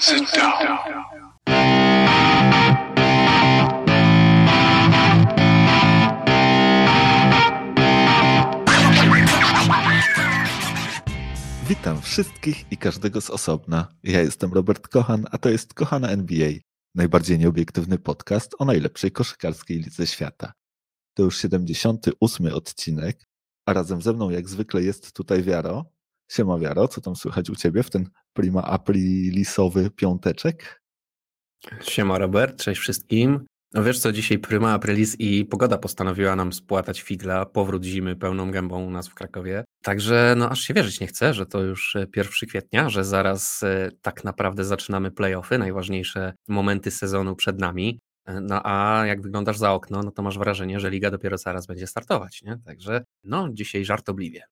Sit down. Witam wszystkich i każdego z osobna. Ja jestem Robert Kochan, a to jest Kochana NBA, najbardziej nieobiektywny podcast o najlepszej koszykarskiej lidze świata. To już 78 odcinek, a razem ze mną jak zwykle jest tutaj Wiaro. Siema Wiaro, co tam słychać u Ciebie w ten prima aprilisowy piąteczek? Siema Robert, cześć wszystkim. No wiesz co, dzisiaj prima aprilis i pogoda postanowiła nam spłatać figla, powrót zimy pełną gębą u nas w Krakowie. Także no aż się wierzyć nie chcę, że to już 1 e, kwietnia, że zaraz e, tak naprawdę zaczynamy playoffy, najważniejsze momenty sezonu przed nami. E, no a jak wyglądasz za okno, no to masz wrażenie, że liga dopiero zaraz będzie startować, nie? Także no dzisiaj żartobliwie.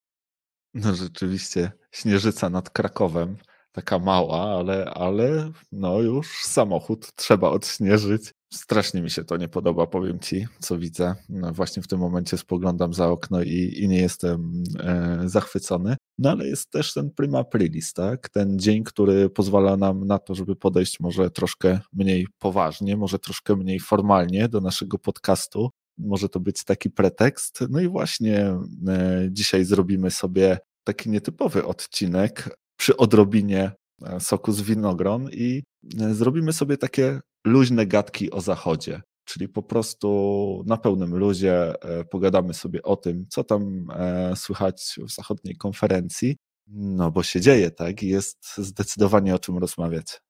No rzeczywiście, śnieżyca nad Krakowem, taka mała, ale, ale no już samochód trzeba odśnieżyć. Strasznie mi się to nie podoba, powiem ci, co widzę. No właśnie w tym momencie spoglądam za okno i, i nie jestem e, zachwycony. No ale jest też ten prima aprilis, tak? Ten dzień, który pozwala nam na to, żeby podejść może troszkę mniej poważnie, może troszkę mniej formalnie do naszego podcastu. Może to być taki pretekst. No i właśnie e, dzisiaj zrobimy sobie taki nietypowy odcinek przy odrobinie e, soku z winogron i e, zrobimy sobie takie luźne gadki o zachodzie. Czyli po prostu na pełnym luzie e, pogadamy sobie o tym, co tam słychać w zachodniej konferencji. No, bo się dzieje, tak? I jest zdecydowanie o czym rozmawiać.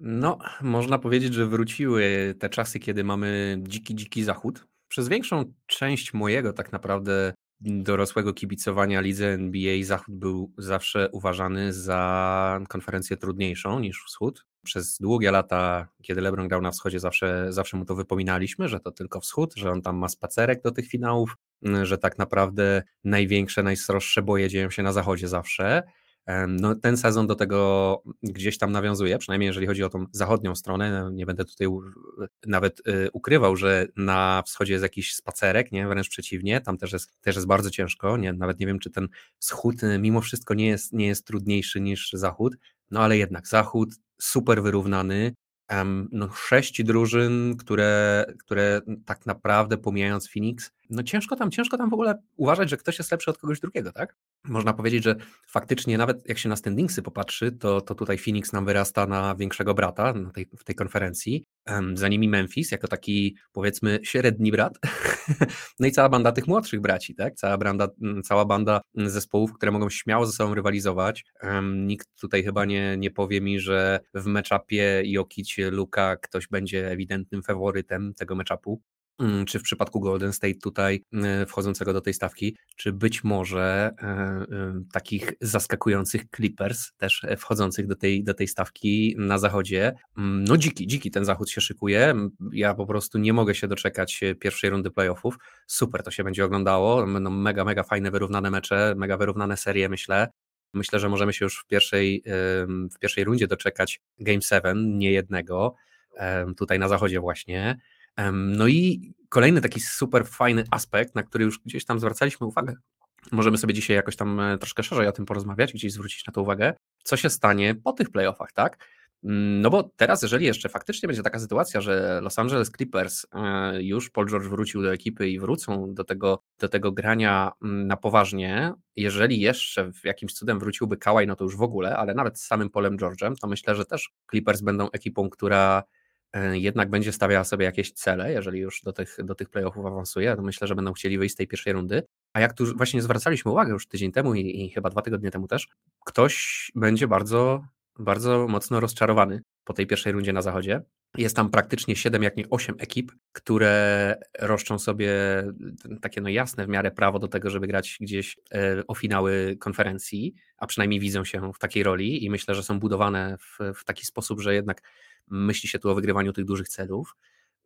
No, można powiedzieć, że wróciły te czasy, kiedy mamy dziki, dziki zachód. Przez większą część mojego tak naprawdę dorosłego kibicowania lidze NBA Zachód był zawsze uważany za konferencję trudniejszą niż Wschód. Przez długie lata, kiedy LeBron grał na wschodzie, zawsze, zawsze mu to wypominaliśmy, że to tylko wschód, że on tam ma spacerek do tych finałów, że tak naprawdę największe, najsroższe boje dzieją się na zachodzie zawsze. No, ten sezon do tego gdzieś tam nawiązuje, przynajmniej jeżeli chodzi o tą zachodnią stronę. No, nie będę tutaj nawet y, ukrywał, że na wschodzie jest jakiś spacerek, nie? wręcz przeciwnie, tam też jest, też jest bardzo ciężko. Nie? Nawet nie wiem, czy ten wschód y, mimo wszystko nie jest, nie jest trudniejszy niż zachód, no ale jednak zachód super wyrównany. No, sześć drużyn, które, które tak naprawdę pomijając Phoenix, no ciężko tam, ciężko tam w ogóle uważać, że ktoś jest lepszy od kogoś drugiego, tak? Można powiedzieć, że faktycznie nawet jak się na standingsy popatrzy, to, to tutaj Phoenix nam wyrasta na większego brata na tej, w tej konferencji. Za nimi Memphis, jako taki powiedzmy średni brat. no i cała banda tych młodszych braci, tak? Cała banda, cała banda zespołów, które mogą śmiało ze sobą rywalizować. Nikt tutaj chyba nie, nie powie mi, że w meczapie Jokic Luka ktoś będzie ewidentnym faworytem tego meczapu. Mm, czy w przypadku Golden State tutaj e, wchodzącego do tej stawki, czy być może e, e, takich zaskakujących Clippers też wchodzących do tej, do tej stawki na zachodzie. Mm, no dziki, dziki ten zachód się szykuje. Ja po prostu nie mogę się doczekać pierwszej rundy playoffów. Super to się będzie oglądało. Będą mega, mega fajne, wyrównane mecze, mega wyrównane serie, myślę. Myślę, że możemy się już w pierwszej, w pierwszej rundzie doczekać Game 7, nie jednego, tutaj na zachodzie właśnie. No i kolejny taki super fajny aspekt, na który już gdzieś tam zwracaliśmy uwagę, możemy sobie dzisiaj jakoś tam e, troszkę szerzej o tym porozmawiać, gdzieś zwrócić na to uwagę, co się stanie po tych playoffach, tak? Mm, no bo teraz, jeżeli jeszcze faktycznie będzie taka sytuacja, że Los Angeles Clippers e, już Paul George wrócił do ekipy i wrócą do tego, do tego grania mm, na poważnie, jeżeli jeszcze jakimś cudem wróciłby Kawhi, no to już w ogóle, ale nawet z samym Polem George'em, to myślę, że też Clippers będą ekipą, która jednak będzie stawiała sobie jakieś cele, jeżeli już do tych, do tych playoffów awansuje, to myślę, że będą chcieli wyjść z tej pierwszej rundy. A jak tu właśnie zwracaliśmy uwagę już tydzień temu i, i chyba dwa tygodnie temu też, ktoś będzie bardzo, bardzo mocno rozczarowany po tej pierwszej rundzie na zachodzie. Jest tam praktycznie 7, jak nie 8 ekip, które roszczą sobie takie no jasne w miarę prawo do tego, żeby grać gdzieś e, o finały konferencji, a przynajmniej widzą się w takiej roli i myślę, że są budowane w, w taki sposób, że jednak myśli się tu o wygrywaniu tych dużych celów.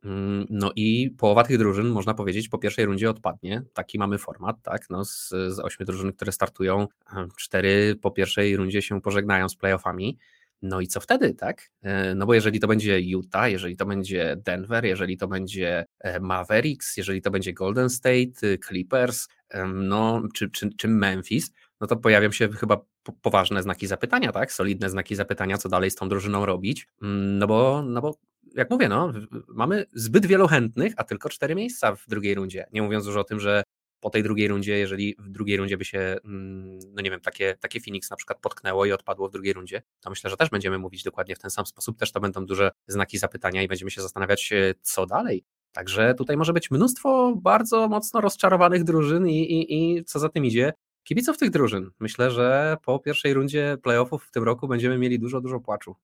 Mm, no i połowa tych drużyn, można powiedzieć, po pierwszej rundzie odpadnie. Taki mamy format, tak? No z, z ośmiu drużyn, które startują, cztery po pierwszej rundzie się pożegnają z playoffami. No i co wtedy, tak? E, no bo jeżeli to będzie Utah, jeżeli to będzie Denver, jeżeli to będzie e, Mavericks, jeżeli to będzie Golden State, Clippers, no czy, czy, czy Memphis, no to pojawią się chyba poważne znaki zapytania, tak? Solidne znaki zapytania, co dalej z tą drużyną robić. Mm, no bo, no bo jak mówię, no, mamy zbyt wielu chętnych, a tylko cztery miejsca w drugiej rundzie. Nie mówiąc już o tym, że po tej drugiej rundzie, jeżeli w drugiej rundzie by się, mm, no nie wiem, takie, takie Phoenix na przykład potknęło i odpadło w drugiej rundzie, to myślę, że też będziemy mówić dokładnie w ten sam sposób. Też to będą duże znaki zapytania i będziemy się zastanawiać, e, co dalej. Także tutaj może być mnóstwo bardzo mocno rozczarowanych drużyn i, i, i co za tym idzie, kibiców tych drużyn. Myślę, że po pierwszej rundzie playoffów w tym roku będziemy mieli dużo, dużo płaczu.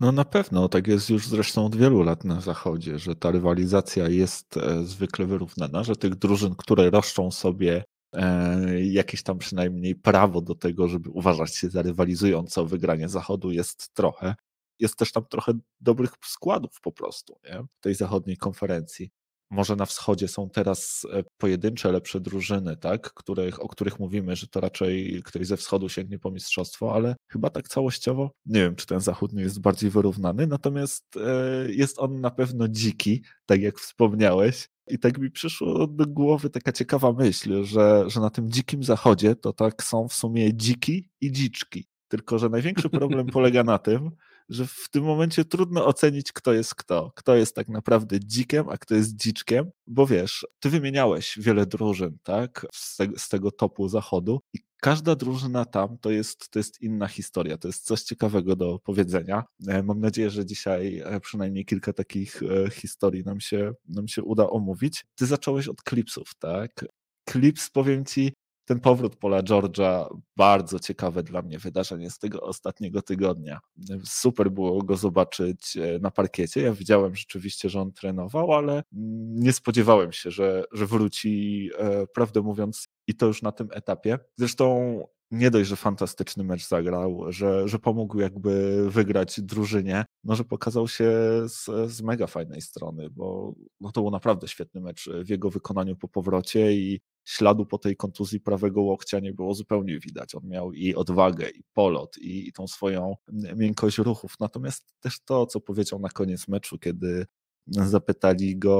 No na pewno, tak jest już zresztą od wielu lat na zachodzie, że ta rywalizacja jest e, zwykle wyrównana, że tych drużyn, które roszczą sobie e, jakieś tam przynajmniej prawo do tego, żeby uważać się za rywalizujące o wygranie zachodu jest trochę. Jest też tam trochę dobrych składów po prostu nie? w tej zachodniej konferencji może na wschodzie są teraz e, pojedyncze lepsze drużyny, tak, których, o których mówimy, że to raczej ktoś ze wschodu sięgnie po mistrzostwo, ale chyba tak całościowo nie wiem, czy ten zachód nie jest bardziej wyrównany, natomiast e, jest on na pewno dziki, tak jak wspomniałeś. I tak mi przyszło do głowy taka ciekawa myśl, że, że na tym dzikim zachodzie to tak są w sumie dziki i dziczki. Tylko, że największy problem polega na tym, że w tym momencie trudno ocenić, kto jest kto. Kto jest tak naprawdę dzikiem, a kto jest dziczkiem, bo wiesz, ty wymieniałeś wiele drużyn, tak, z, z tego topu zachodu i każda drużyna tam to jest, to jest inna historia, to jest coś ciekawego do powiedzenia. E, mam nadzieję, że dzisiaj e, przynajmniej kilka takich e, historii nam się, nam się uda omówić. Ty zacząłeś od klipsów, tak? Clips, powiem ci, ten powrót Pola George'a, bardzo ciekawe dla mnie wydarzenie z tego ostatniego tygodnia. Super było go zobaczyć e, na parkiecie. Ja widziałem rzeczywiście, że on trenował, ale nie spodziewałem się, że, że wróci, e, prawdę mówiąc, i to już na tym etapie. Zresztą nie dość, że fantastyczny mecz zagrał, że, że pomógł jakby wygrać drużynie, no że pokazał się z, z mega fajnej strony, bo no to był naprawdę świetny mecz w jego wykonaniu po powrocie i śladu po tej kontuzji prawego łokcia nie było zupełnie widać. On miał i odwagę, i polot, i, i tą swoją miękkość ruchów. Natomiast też to, co powiedział na koniec meczu, kiedy zapytali go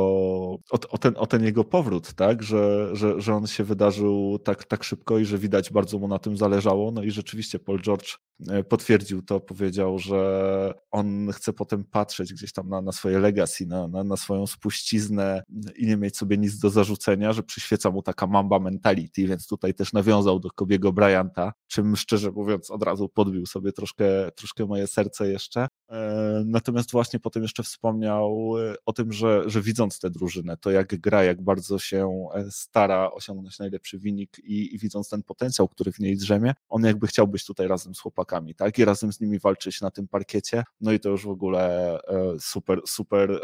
o, o, ten, o ten jego powrót, tak? Że, że, że on się wydarzył tak, tak szybko i że widać bardzo mu na tym zależało. No i rzeczywiście Paul George e, potwierdził to, powiedział, że on chce potem patrzeć gdzieś tam na, na swoje legacy, na, na, na swoją spuściznę i nie mieć sobie nic do zarzucenia, że przyświeca mu taka mamba mentality, więc tutaj też nawiązał do Kobiego Bryanta, czym szczerze mówiąc od razu podbił sobie troszkę, troszkę moje serce jeszcze. E, natomiast właśnie potem jeszcze wspomniał e, o tym, że, że widząc tę drużynę, to jak gra, jak bardzo się e, stara osiągnąć najlepszy wynik i, i widząc ten potencjał, który w niej drzemie, on jakby chciał być tutaj razem z chłopakami, tak? I razem z nimi walczyć na tym parkiecie. No i to już w ogóle super, super,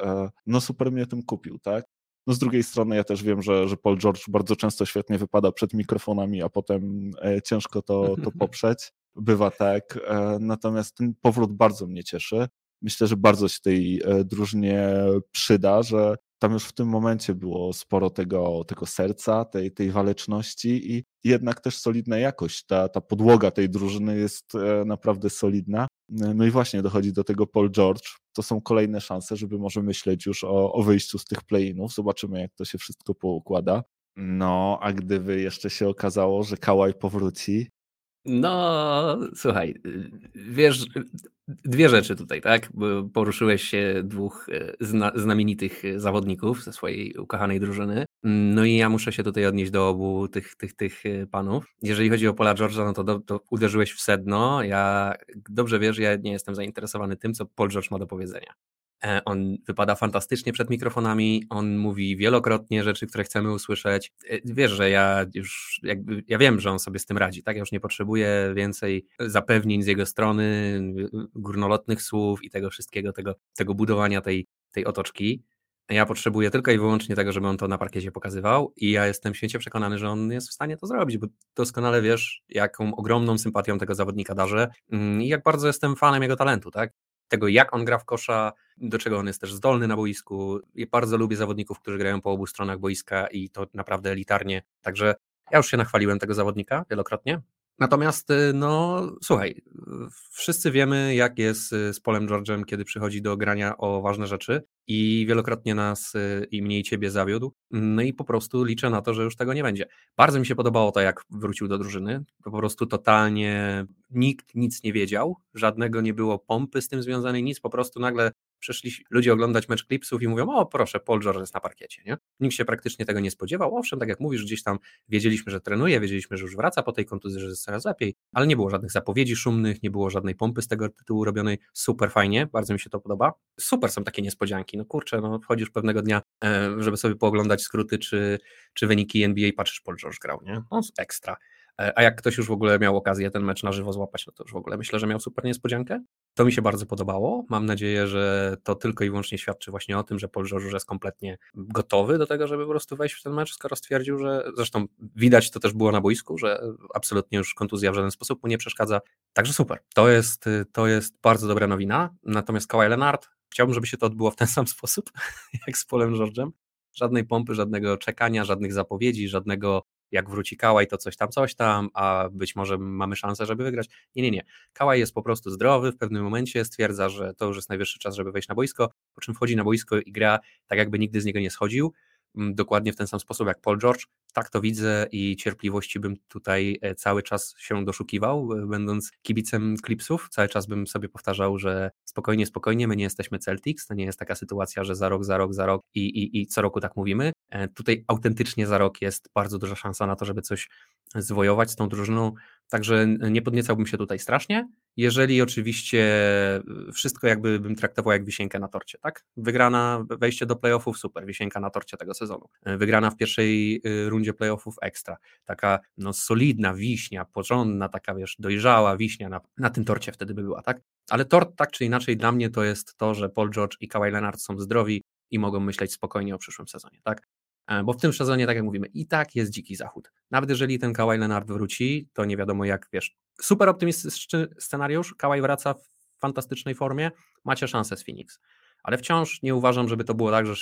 no super mnie tym kupił, tak? No z drugiej strony ja też wiem, że, że Paul George bardzo często świetnie wypada przed mikrofonami, a potem ciężko to, to poprzeć bywa tak. E, natomiast ten powrót bardzo mnie cieszy. Myślę, że bardzo się tej e, drużynie przyda, że tam już w tym momencie było sporo tego, tego serca, tej, tej waleczności i jednak też solidna jakość. Ta, ta podłoga tej drużyny jest e, naprawdę solidna. No i właśnie dochodzi do tego Paul George. To są kolejne szanse, żeby może myśleć już o, o wyjściu z tych play-inów. Zobaczymy, jak to się wszystko poukłada. No, a gdyby jeszcze się okazało, że Kałaj powróci, no, słuchaj, wiesz, dwie rzeczy tutaj, tak? Poruszyłeś się dwóch e, zna, znamienitych zawodników ze swojej ukochanej drużyny. No i ja muszę się tutaj odnieść do obu tych, tych, tych e, panów. Jeżeli chodzi o Pola George'a, no to, do, to uderzyłeś w sedno. Ja dobrze wiesz, ja nie jestem zainteresowany tym, co Paul George ma do powiedzenia. E, on wypada fantastycznie przed mikrofonami, on mówi wielokrotnie rzeczy, które chcemy usłyszeć. E, wiesz, że ja już jakby, ja wiem, że on sobie z tym radzi, tak? Ja już nie potrzebuję więcej zapewnień z jego strony, górnolotnych słów i tego wszystkiego, tego, tego budowania tej, tej otoczki. Ja potrzebuję tylko i wyłącznie tego, żeby on to na parkiecie pokazywał i ja jestem święcie przekonany, że on jest w stanie to zrobić, bo doskonale wiesz, jaką ogromną sympatią tego zawodnika darzę mm, i jak bardzo jestem fanem jego talentu, tak? tego, jak on gra w kosza, do czego on jest też zdolny na boisku. I bardzo lubię zawodników, którzy grają po obu stronach boiska i to naprawdę elitarnie. Także ja już się nachwaliłem tego zawodnika wielokrotnie. Natomiast, y, no słuchaj, wszyscy wiemy, jak jest y, z Polem George'em, kiedy przychodzi do grania o ważne rzeczy. I wielokrotnie nas y, i mnie i ciebie zawiódł. No i po prostu liczę na to, że już tego nie będzie. Bardzo mi się podobało to, jak wrócił do drużyny. Po prostu totalnie nikt nic nie wiedział, żadnego nie było pompy z tym związanej, nic, po prostu nagle przyszli ludzie oglądać mecz Clipsów i mówią, o proszę, Paul George jest na parkiecie, nie? Nikt się praktycznie tego nie spodziewał, owszem, tak jak mówisz, gdzieś tam wiedzieliśmy, że trenuje, wiedzieliśmy, że już wraca po tej kontuzji, że jest coraz lepiej, ale nie było żadnych zapowiedzi szumnych, nie było żadnej pompy z tego tytułu robionej, super fajnie, bardzo mi się to podoba, super są takie niespodzianki, no kurczę, no wchodzisz pewnego dnia, e, żeby sobie pooglądać skróty czy, czy wyniki NBA, patrzysz, Paul George grał, nie? No ekstra. E, a jak ktoś już w ogóle miał okazję ten mecz na żywo złapać, no to już w ogóle myślę, że miał super niespodziankę. To mi się bardzo podobało. Mam nadzieję, że to tylko i wyłącznie świadczy właśnie o tym, że Paul George jest kompletnie gotowy do tego, żeby po prostu wejść w ten mecz, skoro stwierdził, że zresztą widać to też było na boisku, że absolutnie już kontuzja w żaden sposób mu nie przeszkadza. Także super. To jest, to jest bardzo dobra nowina. Natomiast Kawhi Leonard, chciałbym, żeby się to odbyło w ten sam sposób, jak z Polem George'em. Żadnej pompy, żadnego czekania, żadnych zapowiedzi, żadnego jak wróci Kałaj, to coś tam, coś tam, a być może mamy szansę, żeby wygrać. Nie, nie, nie. Kałaj jest po prostu zdrowy, w pewnym momencie stwierdza, że to już jest najwyższy czas, żeby wejść na boisko, po czym wchodzi na boisko i gra tak, jakby nigdy z niego nie schodził. Mm, dokładnie w ten sam sposób jak Paul George. Tak to widzę i cierpliwości bym tutaj e, cały czas się doszukiwał, e, będąc kibicem Clipsów. Cały czas bym sobie powtarzał, że spokojnie, spokojnie, my nie jesteśmy Celtics, to nie jest taka sytuacja, że za rok, za rok, za rok i, i, i co roku tak mówimy. E, tutaj autentycznie za rok jest bardzo duża szansa na to, żeby coś zwojować z tą drużyną. Także nie podniecałbym się tutaj strasznie, jeżeli oczywiście y, wszystko jakby bym traktował jak wisienkę na torcie, tak? Wygrana, wejście do playoffów, super, wisienka na torcie tego sezonu. Y, wygrana w pierwszej rundzie playoffów, ekstra. Taka no solidna wiśnia, porządna, taka wiesz, dojrzała wiśnia na, na tym torcie wtedy by była, tak? Ale tort tak czy inaczej dla mnie to jest to, że Paul George i Kawhi Leonard są zdrowi i mogą myśleć spokojnie o przyszłym sezonie, tak? E, bo w tym sezonie, tak jak mówimy, i tak jest dziki zachód. Nawet jeżeli ten Kawhi Leonard wróci, to nie wiadomo jak, wiesz, super optymistyczny scenariusz, Kawhi wraca w fantastycznej formie, macie szansę z Phoenix ale wciąż nie uważam, żeby to było tak, że,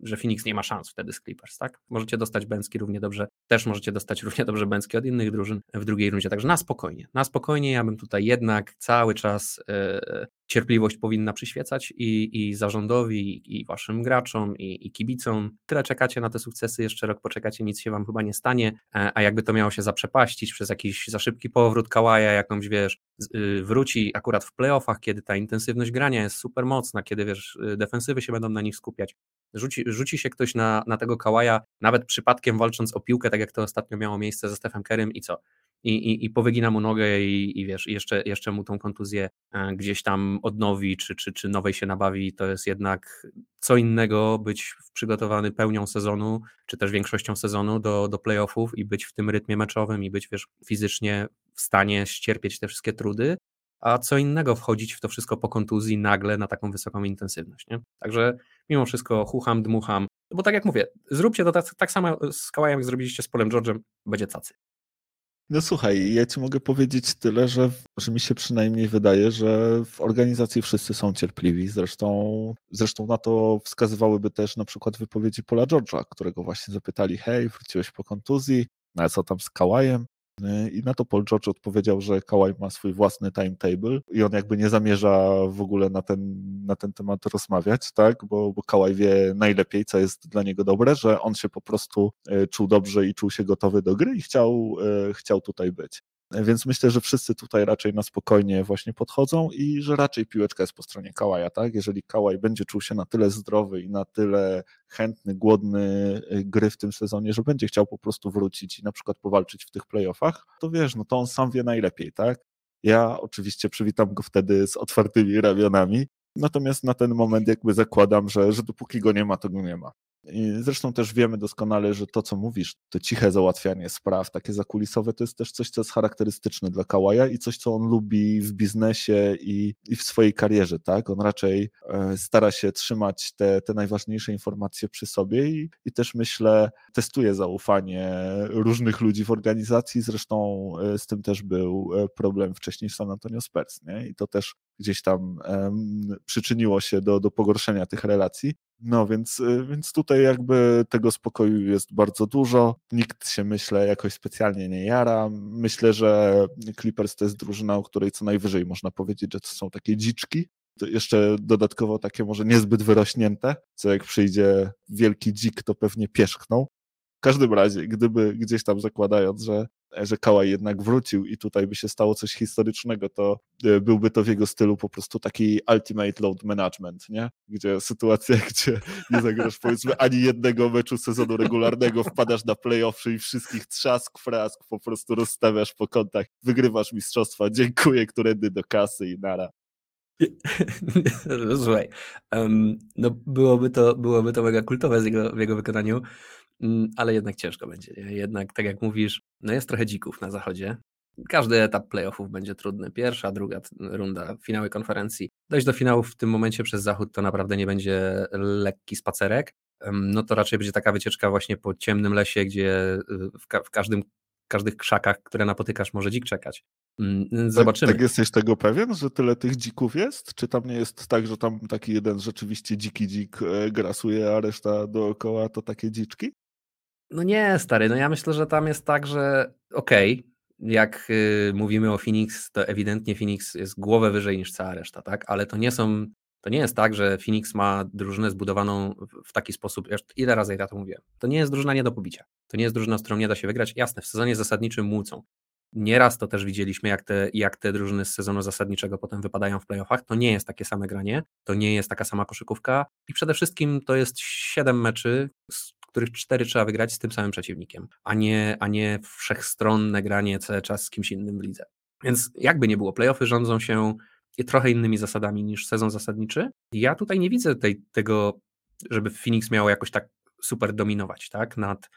że, Phoenix nie ma szans wtedy z Clippers, tak? Możecie dostać Bęcki równie dobrze, też możecie dostać równie dobrze Bęcki od innych drużyn w drugiej rundzie, także na spokojnie, na spokojnie, ja bym tutaj jednak cały czas e, cierpliwość powinna przyświecać i, i zarządowi, i waszym graczom, i, i kibicom. Tyle czekacie na te sukcesy, jeszcze rok poczekacie, nic się wam chyba nie stanie, e, a jakby to miało się zaprzepaścić przez jakiś za szybki powrót Kałaja, jakąś wiesz, y, wróci akurat w playoffach, kiedy ta intensywność grania jest super mocna, kiedy wiesz, y, defensywy się będą na nich skupiać. Rzuci, rzuci się ktoś na, na tego Kałaja, nawet przypadkiem walcząc o piłkę, tak jak to ostatnio miało miejsce ze Stefem Kerem i co? I, i, i powygina mu nogę i, i wiesz, jeszcze, jeszcze mu tą kontuzję e, gdzieś tam odnowi, czy, czy, czy nowej się nabawi, to jest jednak co innego być przygotowany pełnią sezonu, czy też większością sezonu do, do playoffów i być w tym rytmie meczowym i być wiesz, fizycznie w stanie ścierpieć te wszystkie trudy, a co innego wchodzić w to wszystko po kontuzji nagle na taką wysoką intensywność. Nie? Także mimo wszystko chucham, dmucham, bo tak jak mówię, zróbcie to tak, tak samo z Kałajem, jak zrobiliście z Polem George'em, będzie cacy. No słuchaj, ja ci mogę powiedzieć tyle, że, że mi się przynajmniej wydaje, że w organizacji wszyscy są cierpliwi. Zresztą, zresztą na to wskazywałyby też na przykład wypowiedzi Pola George'a, którego właśnie zapytali, hej, wróciłeś po kontuzji, a co tam z Kałajem? I na to Paul George odpowiedział, że Kawhi ma swój własny timetable i on jakby nie zamierza w ogóle na ten, na ten temat rozmawiać, tak? Bo, bo Kawhi wie najlepiej, co jest dla niego dobre, że on się po prostu e, czuł dobrze i czuł się gotowy do gry i chciał, e, chciał tutaj być. Więc myślę, że wszyscy tutaj raczej na spokojnie właśnie podchodzą i że raczej piłeczka jest po stronie Kałaja, tak? Jeżeli Kałaj będzie czuł się na tyle zdrowy i na tyle chętny, głodny y, gry w tym sezonie, że będzie chciał po prostu wrócić i na przykład powalczyć w tych playoffach, to wiesz, no to on sam wie najlepiej, tak? Ja oczywiście przywitam go wtedy z otwartymi ramionami, natomiast na ten moment jakby zakładam, że, że dopóki go nie ma, to go nie ma. I zresztą też wiemy doskonale, że to, co mówisz, to ciche załatwianie spraw, takie zakulisowe, to jest też coś, co jest charakterystyczne dla Kałaja i coś, co on lubi w biznesie i, i w swojej karierze, tak? On raczej e, stara się trzymać te, te najważniejsze informacje przy sobie i, i też myślę, testuje zaufanie różnych ludzi w organizacji, zresztą e, z tym też był e, problem wcześniej w San Antonio Spurs, nie? I to też gdzieś tam przyczyniło się do, do pogorszenia tych relacji. No więc, y, więc tutaj jakby tego spokoju jest bardzo dużo. Nikt się myślę jakoś specjalnie nie jara. Myślę, że Clippers to jest drużyna, o której co najwyżej można powiedzieć, że to są takie dziczki, to jeszcze dodatkowo takie może niezbyt wyrośnięte, co jak przyjdzie wielki dzik, to pewnie pierzchną. W każdym razie, gdyby gdzieś tam zakładając, że że Kałaj jednak wrócił i tutaj by się stało coś historycznego, to e, byłby to w jego stylu po prostu taki ultimate load management, nie? Gdzie sytuacja, gdzie nie zagrasz powiedzmy ani jednego meczu sezonu regularnego, wpadasz na playoffy i wszystkich trzask, frask po prostu rozstawiasz po kątach, wygrywasz mistrzostwa, dziękuję, którędy do kasy i nara. Słuchaj, um, no byłoby to, byłoby to mega kultowe z jego, w jego wykonaniu, ale jednak ciężko będzie. Jednak, tak jak mówisz, no jest trochę dzików na zachodzie. Każdy etap playoffów będzie trudny. Pierwsza, druga runda, finały konferencji. Dojść do finałów w tym momencie przez zachód to naprawdę nie będzie lekki spacerek. No to raczej będzie taka wycieczka właśnie po ciemnym lesie, gdzie y, w, ka w każdym każdych krzakach, które napotykasz, może dzik czekać. Mm, tak, zobaczymy. Tak, tak, jesteś tego pewien, że tyle tych dzików jest? Czy tam nie jest tak, że tam taki jeden rzeczywiście dziki dzik e, grasuje, a reszta dookoła to takie dziczki? No nie, stary, no ja myślę, że tam jest tak, że okej, okay, jak y, mówimy o Phoenix, to ewidentnie Phoenix jest głowę wyżej niż cała reszta, tak? Ale to nie są, to nie jest tak, że Phoenix ma drużynę zbudowaną w, taki sposób, ile razy ja to mówię, to nie jest drużyna nie do pobicia, to nie jest drużyna, z którą nie da się wygrać, jasne, w sezonie zasadniczym młócą. Nieraz to też widzieliśmy, jak te, jak te drużyny z sezonu zasadniczego potem wypadają w playoffach. To nie jest takie same granie, to nie jest taka sama koszykówka i przede wszystkim to jest siedem meczy, których cztery trzeba wygrać z tym samym przeciwnikiem, a nie, a nie wszechstronne granie cały czas z kimś innym w lidze. Więc jakby nie było, playoffy rządzą się trochę innymi zasadami niż sezon zasadniczy. Ja tutaj nie widzę tej, tego, żeby Phoenix miało jakoś tak super dominować tak, nad,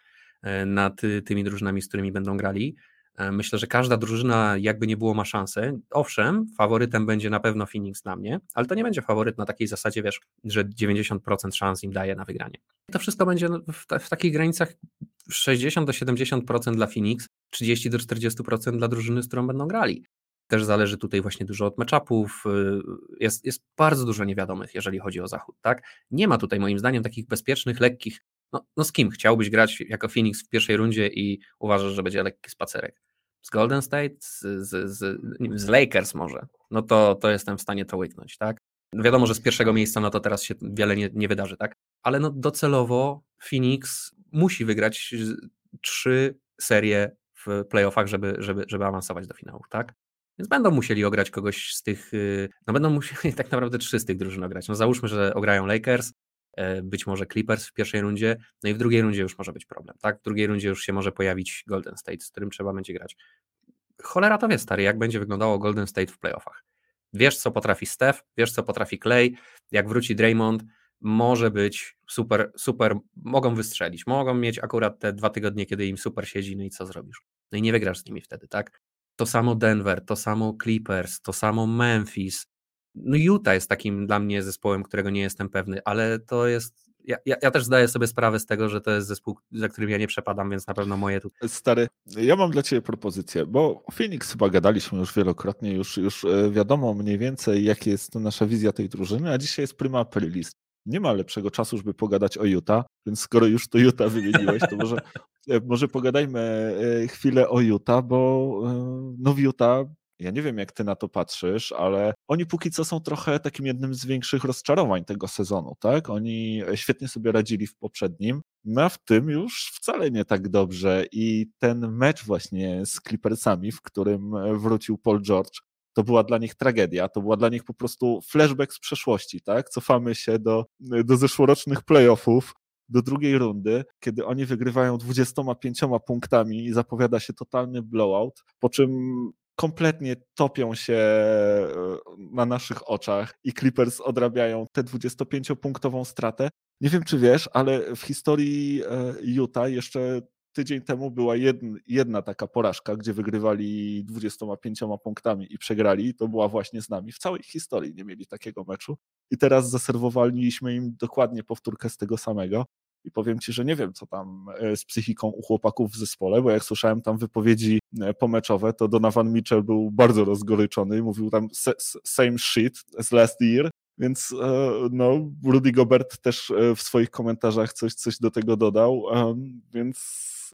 e, nad tymi drużynami, z którymi będą grali. E, myślę, że każda drużyna, jakby nie było, ma szansę. Owszem, faworytem będzie na pewno Phoenix dla mnie, ale to nie będzie faworyt na takiej zasadzie, wiesz, że 90% szans im daje na wygranie. To wszystko będzie w, w takich granicach 60 do 70% dla Phoenix, 30 do 40% dla drużyny, z którą będą grali. Też zależy tutaj właśnie dużo od matchupów. Y, jest, jest bardzo dużo niewiadomych, jeżeli chodzi o Zachód. Tak? Nie ma tutaj moim zdaniem takich bezpiecznych, lekkich. No, no z kim chciałbyś grać jako Phoenix w pierwszej rundzie i uważasz, że będzie lekki spacerek? Z Golden State, z, z, z, z, Lakers może, no to, to jestem w stanie to łyknąć, tak? Wiadomo, że z pierwszego miejsca no to teraz się wiele nie, nie wydarzy, tak? Ale no docelowo Phoenix musi wygrać trzy serie w playoffach, żeby, żeby, żeby awansować do finałów, tak? Więc będą musieli ograć kogoś z tych, y, no będą musieli tak naprawdę trzy z tych drużyn ograć. No załóżmy, że ograją Lakers, być może Clippers w pierwszej rundzie, no i w drugiej rundzie już może być problem, tak? W drugiej rundzie już się może pojawić Golden State, z którym trzeba będzie grać. Cholera to wie, stary, jak będzie wyglądało Golden State w playoffach. Wiesz, co potrafi Steph, wiesz, co potrafi Clay, jak wróci Draymond, może być super, super, mogą wystrzelić, mogą mieć akurat te dwa tygodnie, kiedy im super siedzi, no i co zrobisz? No i nie wygrasz z nimi wtedy, tak? To samo Denver, to samo Clippers, to samo Memphis, no Utah jest takim dla mnie zespołem, którego nie jestem pewny, ale to jest ja, ja, ja, też zdaję sobie sprawę z tego, że to jest zespół, za którym ja nie przepadam, więc na pewno moje tu. Stary, ja mam dla Ciebie propozycję, bo Phoenix chyba gadaliśmy już wielokrotnie, już, już e, wiadomo mniej więcej, jaka jest nasza wizja tej drużyny, a dzisiaj jest prima aprilis. Nie ma lepszego czasu, żeby pogadać o Utah, więc skoro już to Utah wymieniłeś, to może, e, może pogadajmy e, chwilę o Utah, bo no w Utah ja nie wiem, jak ty na to patrzysz, ale oni póki co są trochę takim jednym z większych rozczarowań tego sezonu, tak? Oni świetnie sobie radzili w poprzednim, no a w tym już wcale nie tak dobrze i ten mecz właśnie z Clippersami, w którym wrócił Paul George, to była dla nich tragedia, to była dla nich po prostu flashback z przeszłości, tak? Cofamy się do, do zeszłorocznych playoffów, do drugiej rundy, kiedy oni wygrywają 25 punktami i zapowiada się totalny blowout, po czym kompletnie topią się e, na naszych oczach i Clippers odrabiają tę 25-punktową stratę. Nie wiem, czy wiesz, ale w historii e, Utah jeszcze tydzień temu była jedna, jedna taka porażka, gdzie wygrywali 25 punktami i przegrali. To była właśnie z nami. W całej historii nie mieli takiego meczu. I teraz zaserwowaliśmy im dokładnie powtórkę z tego samego. I powiem ci, że nie wiem, co tam e, z psychiką u chłopaków w zespole, bo jak słyszałem tam wypowiedzi e, pomeczowe, to Donovan Mitchell był bardzo rozgoryczony, mówił tam same shit as last year, Więc no, Rudy Gobert też w swoich komentarzach coś, coś do tego dodał, więc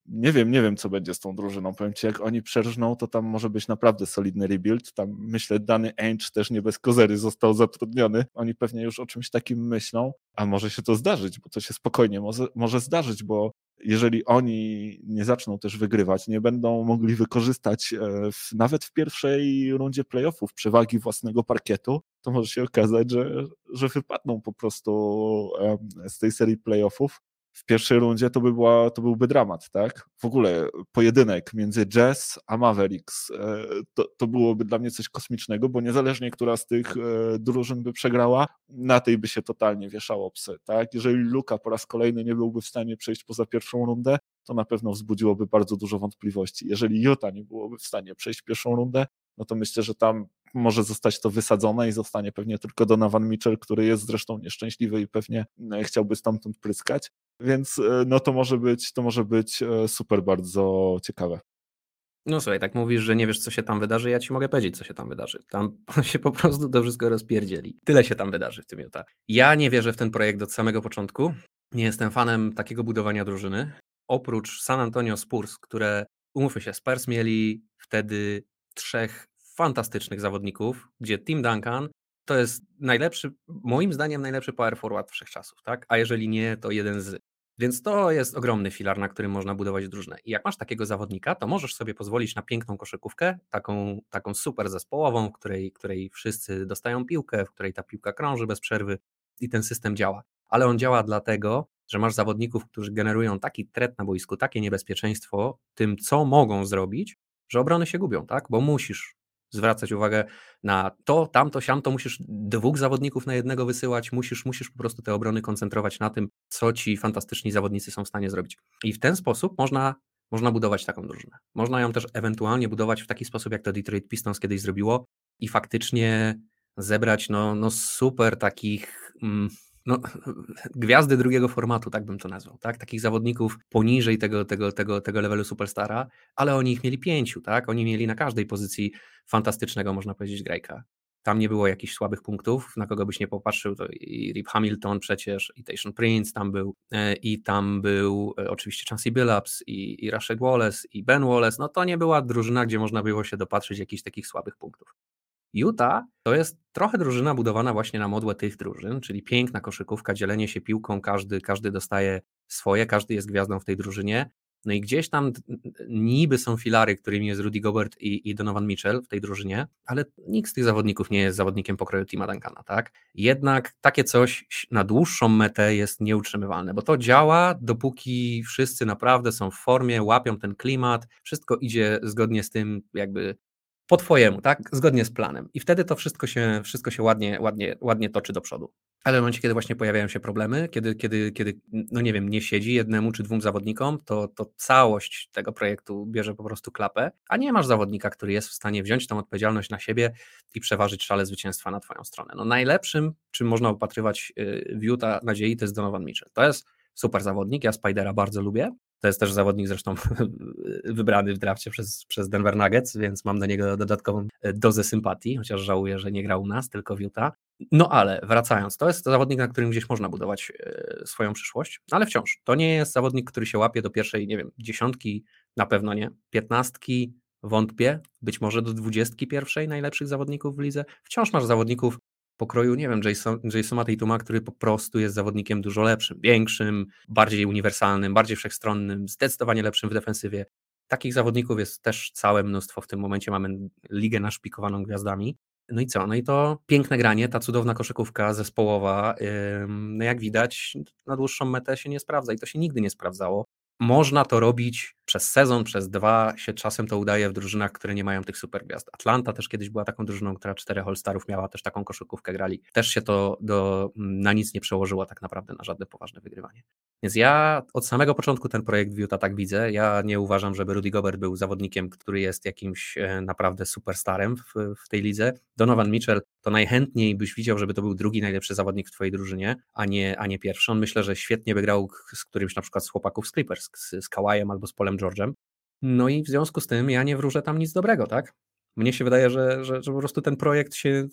nie wiem, nie wiem, co będzie z tą drużyną. Powiem ci, jak oni przerżną, to tam może być naprawdę solidny rebuild. Tam myślę, Dany Ainge też nie bez kozery został zatrudniony. Oni pewnie już o czymś takim myślą, a może się to zdarzyć, bo to się spokojnie może, może zdarzyć, bo jeżeli oni nie zaczną też wygrywać, nie będą mogli wykorzystać e, w, nawet w pierwszej rundzie playoffów przewagi własnego parkietu, to może się okazać, że, że wypadną po prostu z tej serii playoffów w pierwszej rundzie to, by była, to byłby dramat, tak? W ogóle pojedynek między Jazz a Mavericks e, to, to byłoby dla mnie coś kosmicznego, bo niezależnie która z tych e, drużyn by przegrała, na tej by się totalnie wieszało psy, tak? Jeżeli Luka po raz kolejny nie byłby w stanie przejść poza pierwszą rundę, to na pewno wzbudziłoby bardzo dużo wątpliwości. Jeżeli Utah nie byłoby w stanie przejść pierwszą rundę, no to myślę, że tam może zostać to wysadzone i zostanie pewnie tylko Donovan Mitchell, który jest zresztą nieszczęśliwy i pewnie e, chciałby stamtąd pryskać. Więc e, no to może być, to może być e, super bardzo ciekawe. No słuchaj, tak mówisz, że nie wiesz, co się tam wydarzy, ja ci mogę powiedzieć, co się tam wydarzy. Tam się po prostu to wszystko rozpierdzieli. Tyle się tam wydarzy w tym Utah. Ja nie wierzę w ten projekt od samego początku. Nie jestem fanem takiego budowania drużyny. Oprócz San Antonio Spurs, które, umówmy się, Spurs mieli wtedy trzech fantastycznych zawodników, gdzie Tim Duncan to jest najlepszy, moim zdaniem najlepszy power forward wszechczasów, tak? A jeżeli nie, to jeden z. Więc to jest ogromny filar, na którym można budować drużynę. I jak masz takiego zawodnika, to możesz sobie pozwolić na piękną koszykówkę, taką, taką super zespołową, w której, której wszyscy dostają piłkę, w której ta piłka krąży bez przerwy i ten system działa. Ale on działa dlatego, że masz zawodników, którzy generują taki tret na boisku, takie niebezpieczeństwo tym, co mogą zrobić, że obrony się gubią, tak? Bo musisz zwracać uwagę na to, tamto, siamto, musisz dwóch zawodników na jednego wysyłać, musisz, musisz po prostu te obrony koncentrować na tym, co ci fantastyczni zawodnicy są w stanie zrobić. I w ten sposób można, można budować taką drużynę. Można ją też ewentualnie budować w taki sposób, jak to Detroit Pistons kiedyś zrobiło i faktycznie zebrać no, no super takich... Mm, no, gwiazdy drugiego formatu, tak bym to nazwał, tak? Takich zawodników poniżej tego, tego, tego, tego levelu superstara, ale oni ich mieli pięciu, tak? Oni mieli na każdej pozycji fantastycznego, można powiedzieć, grajka. Tam nie było jakichś słabych punktów, na kogo byś nie popatrzył, to i Rip Hamilton przecież, i Tation Prince tam był, e, i tam był e, oczywiście Chancey Billups, i, i Rashad Wallace, i Ben Wallace, no to nie była drużyna, gdzie można było się dopatrzyć jakichś takich słabych punktów. Utah to jest trochę drużyna budowana właśnie na modłę tych drużyn, czyli piękna koszykówka, dzielenie się piłką, każdy, każdy dostaje swoje, każdy jest gwiazdą w tej drużynie. No i gdzieś tam niby są filary, którymi jest Rudy Gobert i, i Donovan Mitchell w tej drużynie, ale nikt z tych zawodników nie jest zawodnikiem pokroju Tima Duncana, tak? Jednak takie coś na dłuższą metę jest nieutrzymywalne, bo to działa, dopóki wszyscy naprawdę są w formie, łapią ten klimat, wszystko idzie zgodnie z tym, jakby po twojemu, tak? Zgodnie z planem. I wtedy to wszystko się, wszystko się ładnie, ładnie, ładnie toczy do przodu. Ale w momencie, kiedy właśnie pojawiają się problemy, kiedy, kiedy, kiedy no nie wiem, nie siedzi jednemu czy dwóm zawodnikom, to, to całość tego projektu bierze po prostu klapę, a nie masz zawodnika, który jest w stanie wziąć tą odpowiedzialność na siebie i przeważyć szale zwycięstwa na twoją stronę. No najlepszym, czym można opatrywać y, w Utah nadziei, to jest Donovan Mitchell. To jest super zawodnik, ja Spidera bardzo lubię, to jest też zawodnik zresztą wybrany w drafcie przez, przez Denver Nuggets, więc mam do niego dodatkową e, dozę sympatii, chociaż żałuję, że nie grał u nas, tylko w Utah. No ale wracając, to jest zawodnik, na którym gdzieś można budować e, swoją przyszłość, ale wciąż to nie jest zawodnik, który się łapie do pierwszej, nie wiem, dziesiątki, na pewno nie, piętnastki, wątpię, być może do dwudziestki pierwszej najlepszych zawodników w lidze. Wciąż masz zawodników pokroju, nie wiem, Jason, Jasona Tatuma, który po prostu jest zawodnikiem dużo lepszym, większym, bardziej uniwersalnym, bardziej wszechstronnym, zdecydowanie lepszym w defensywie. Takich zawodników jest też całe mnóstwo. W tym momencie mamy ligę naszpikowaną gwiazdami. No i co? No i to piękne granie, ta cudowna koszykówka zespołowa, no jak widać, na dłuższą metę się nie sprawdza i to się nigdy nie sprawdzało. Można to robić przez sezon, przez dwa, się czasem to udaje w drużynach, które nie mają tych super gwiazd. Atlanta też kiedyś była taką drużyną, która czterech All-Starów miała, też taką koszykówkę grali. Też się to do, na nic nie przełożyło tak naprawdę na żadne poważne wygrywanie. Więc ja od samego początku ten projekt w Utah tak widzę. Ja nie uważam, żeby Rudy Gobert był zawodnikiem, który jest jakimś e, naprawdę superstarem w, w tej lidze. Donovan Mitchell to najchętniej byś widział, żeby to był drugi najlepszy zawodnik w twojej drużynie, a nie, a nie pierwszy. On myślę, że świetnie by grał z którymś na przykład z chłopaków z Clippers, z, z Kawajem albo z Polem George'em. No i w związku z tym ja nie wróżę tam nic dobrego, tak? Mnie się wydaje, że, że, że po prostu ten projekt się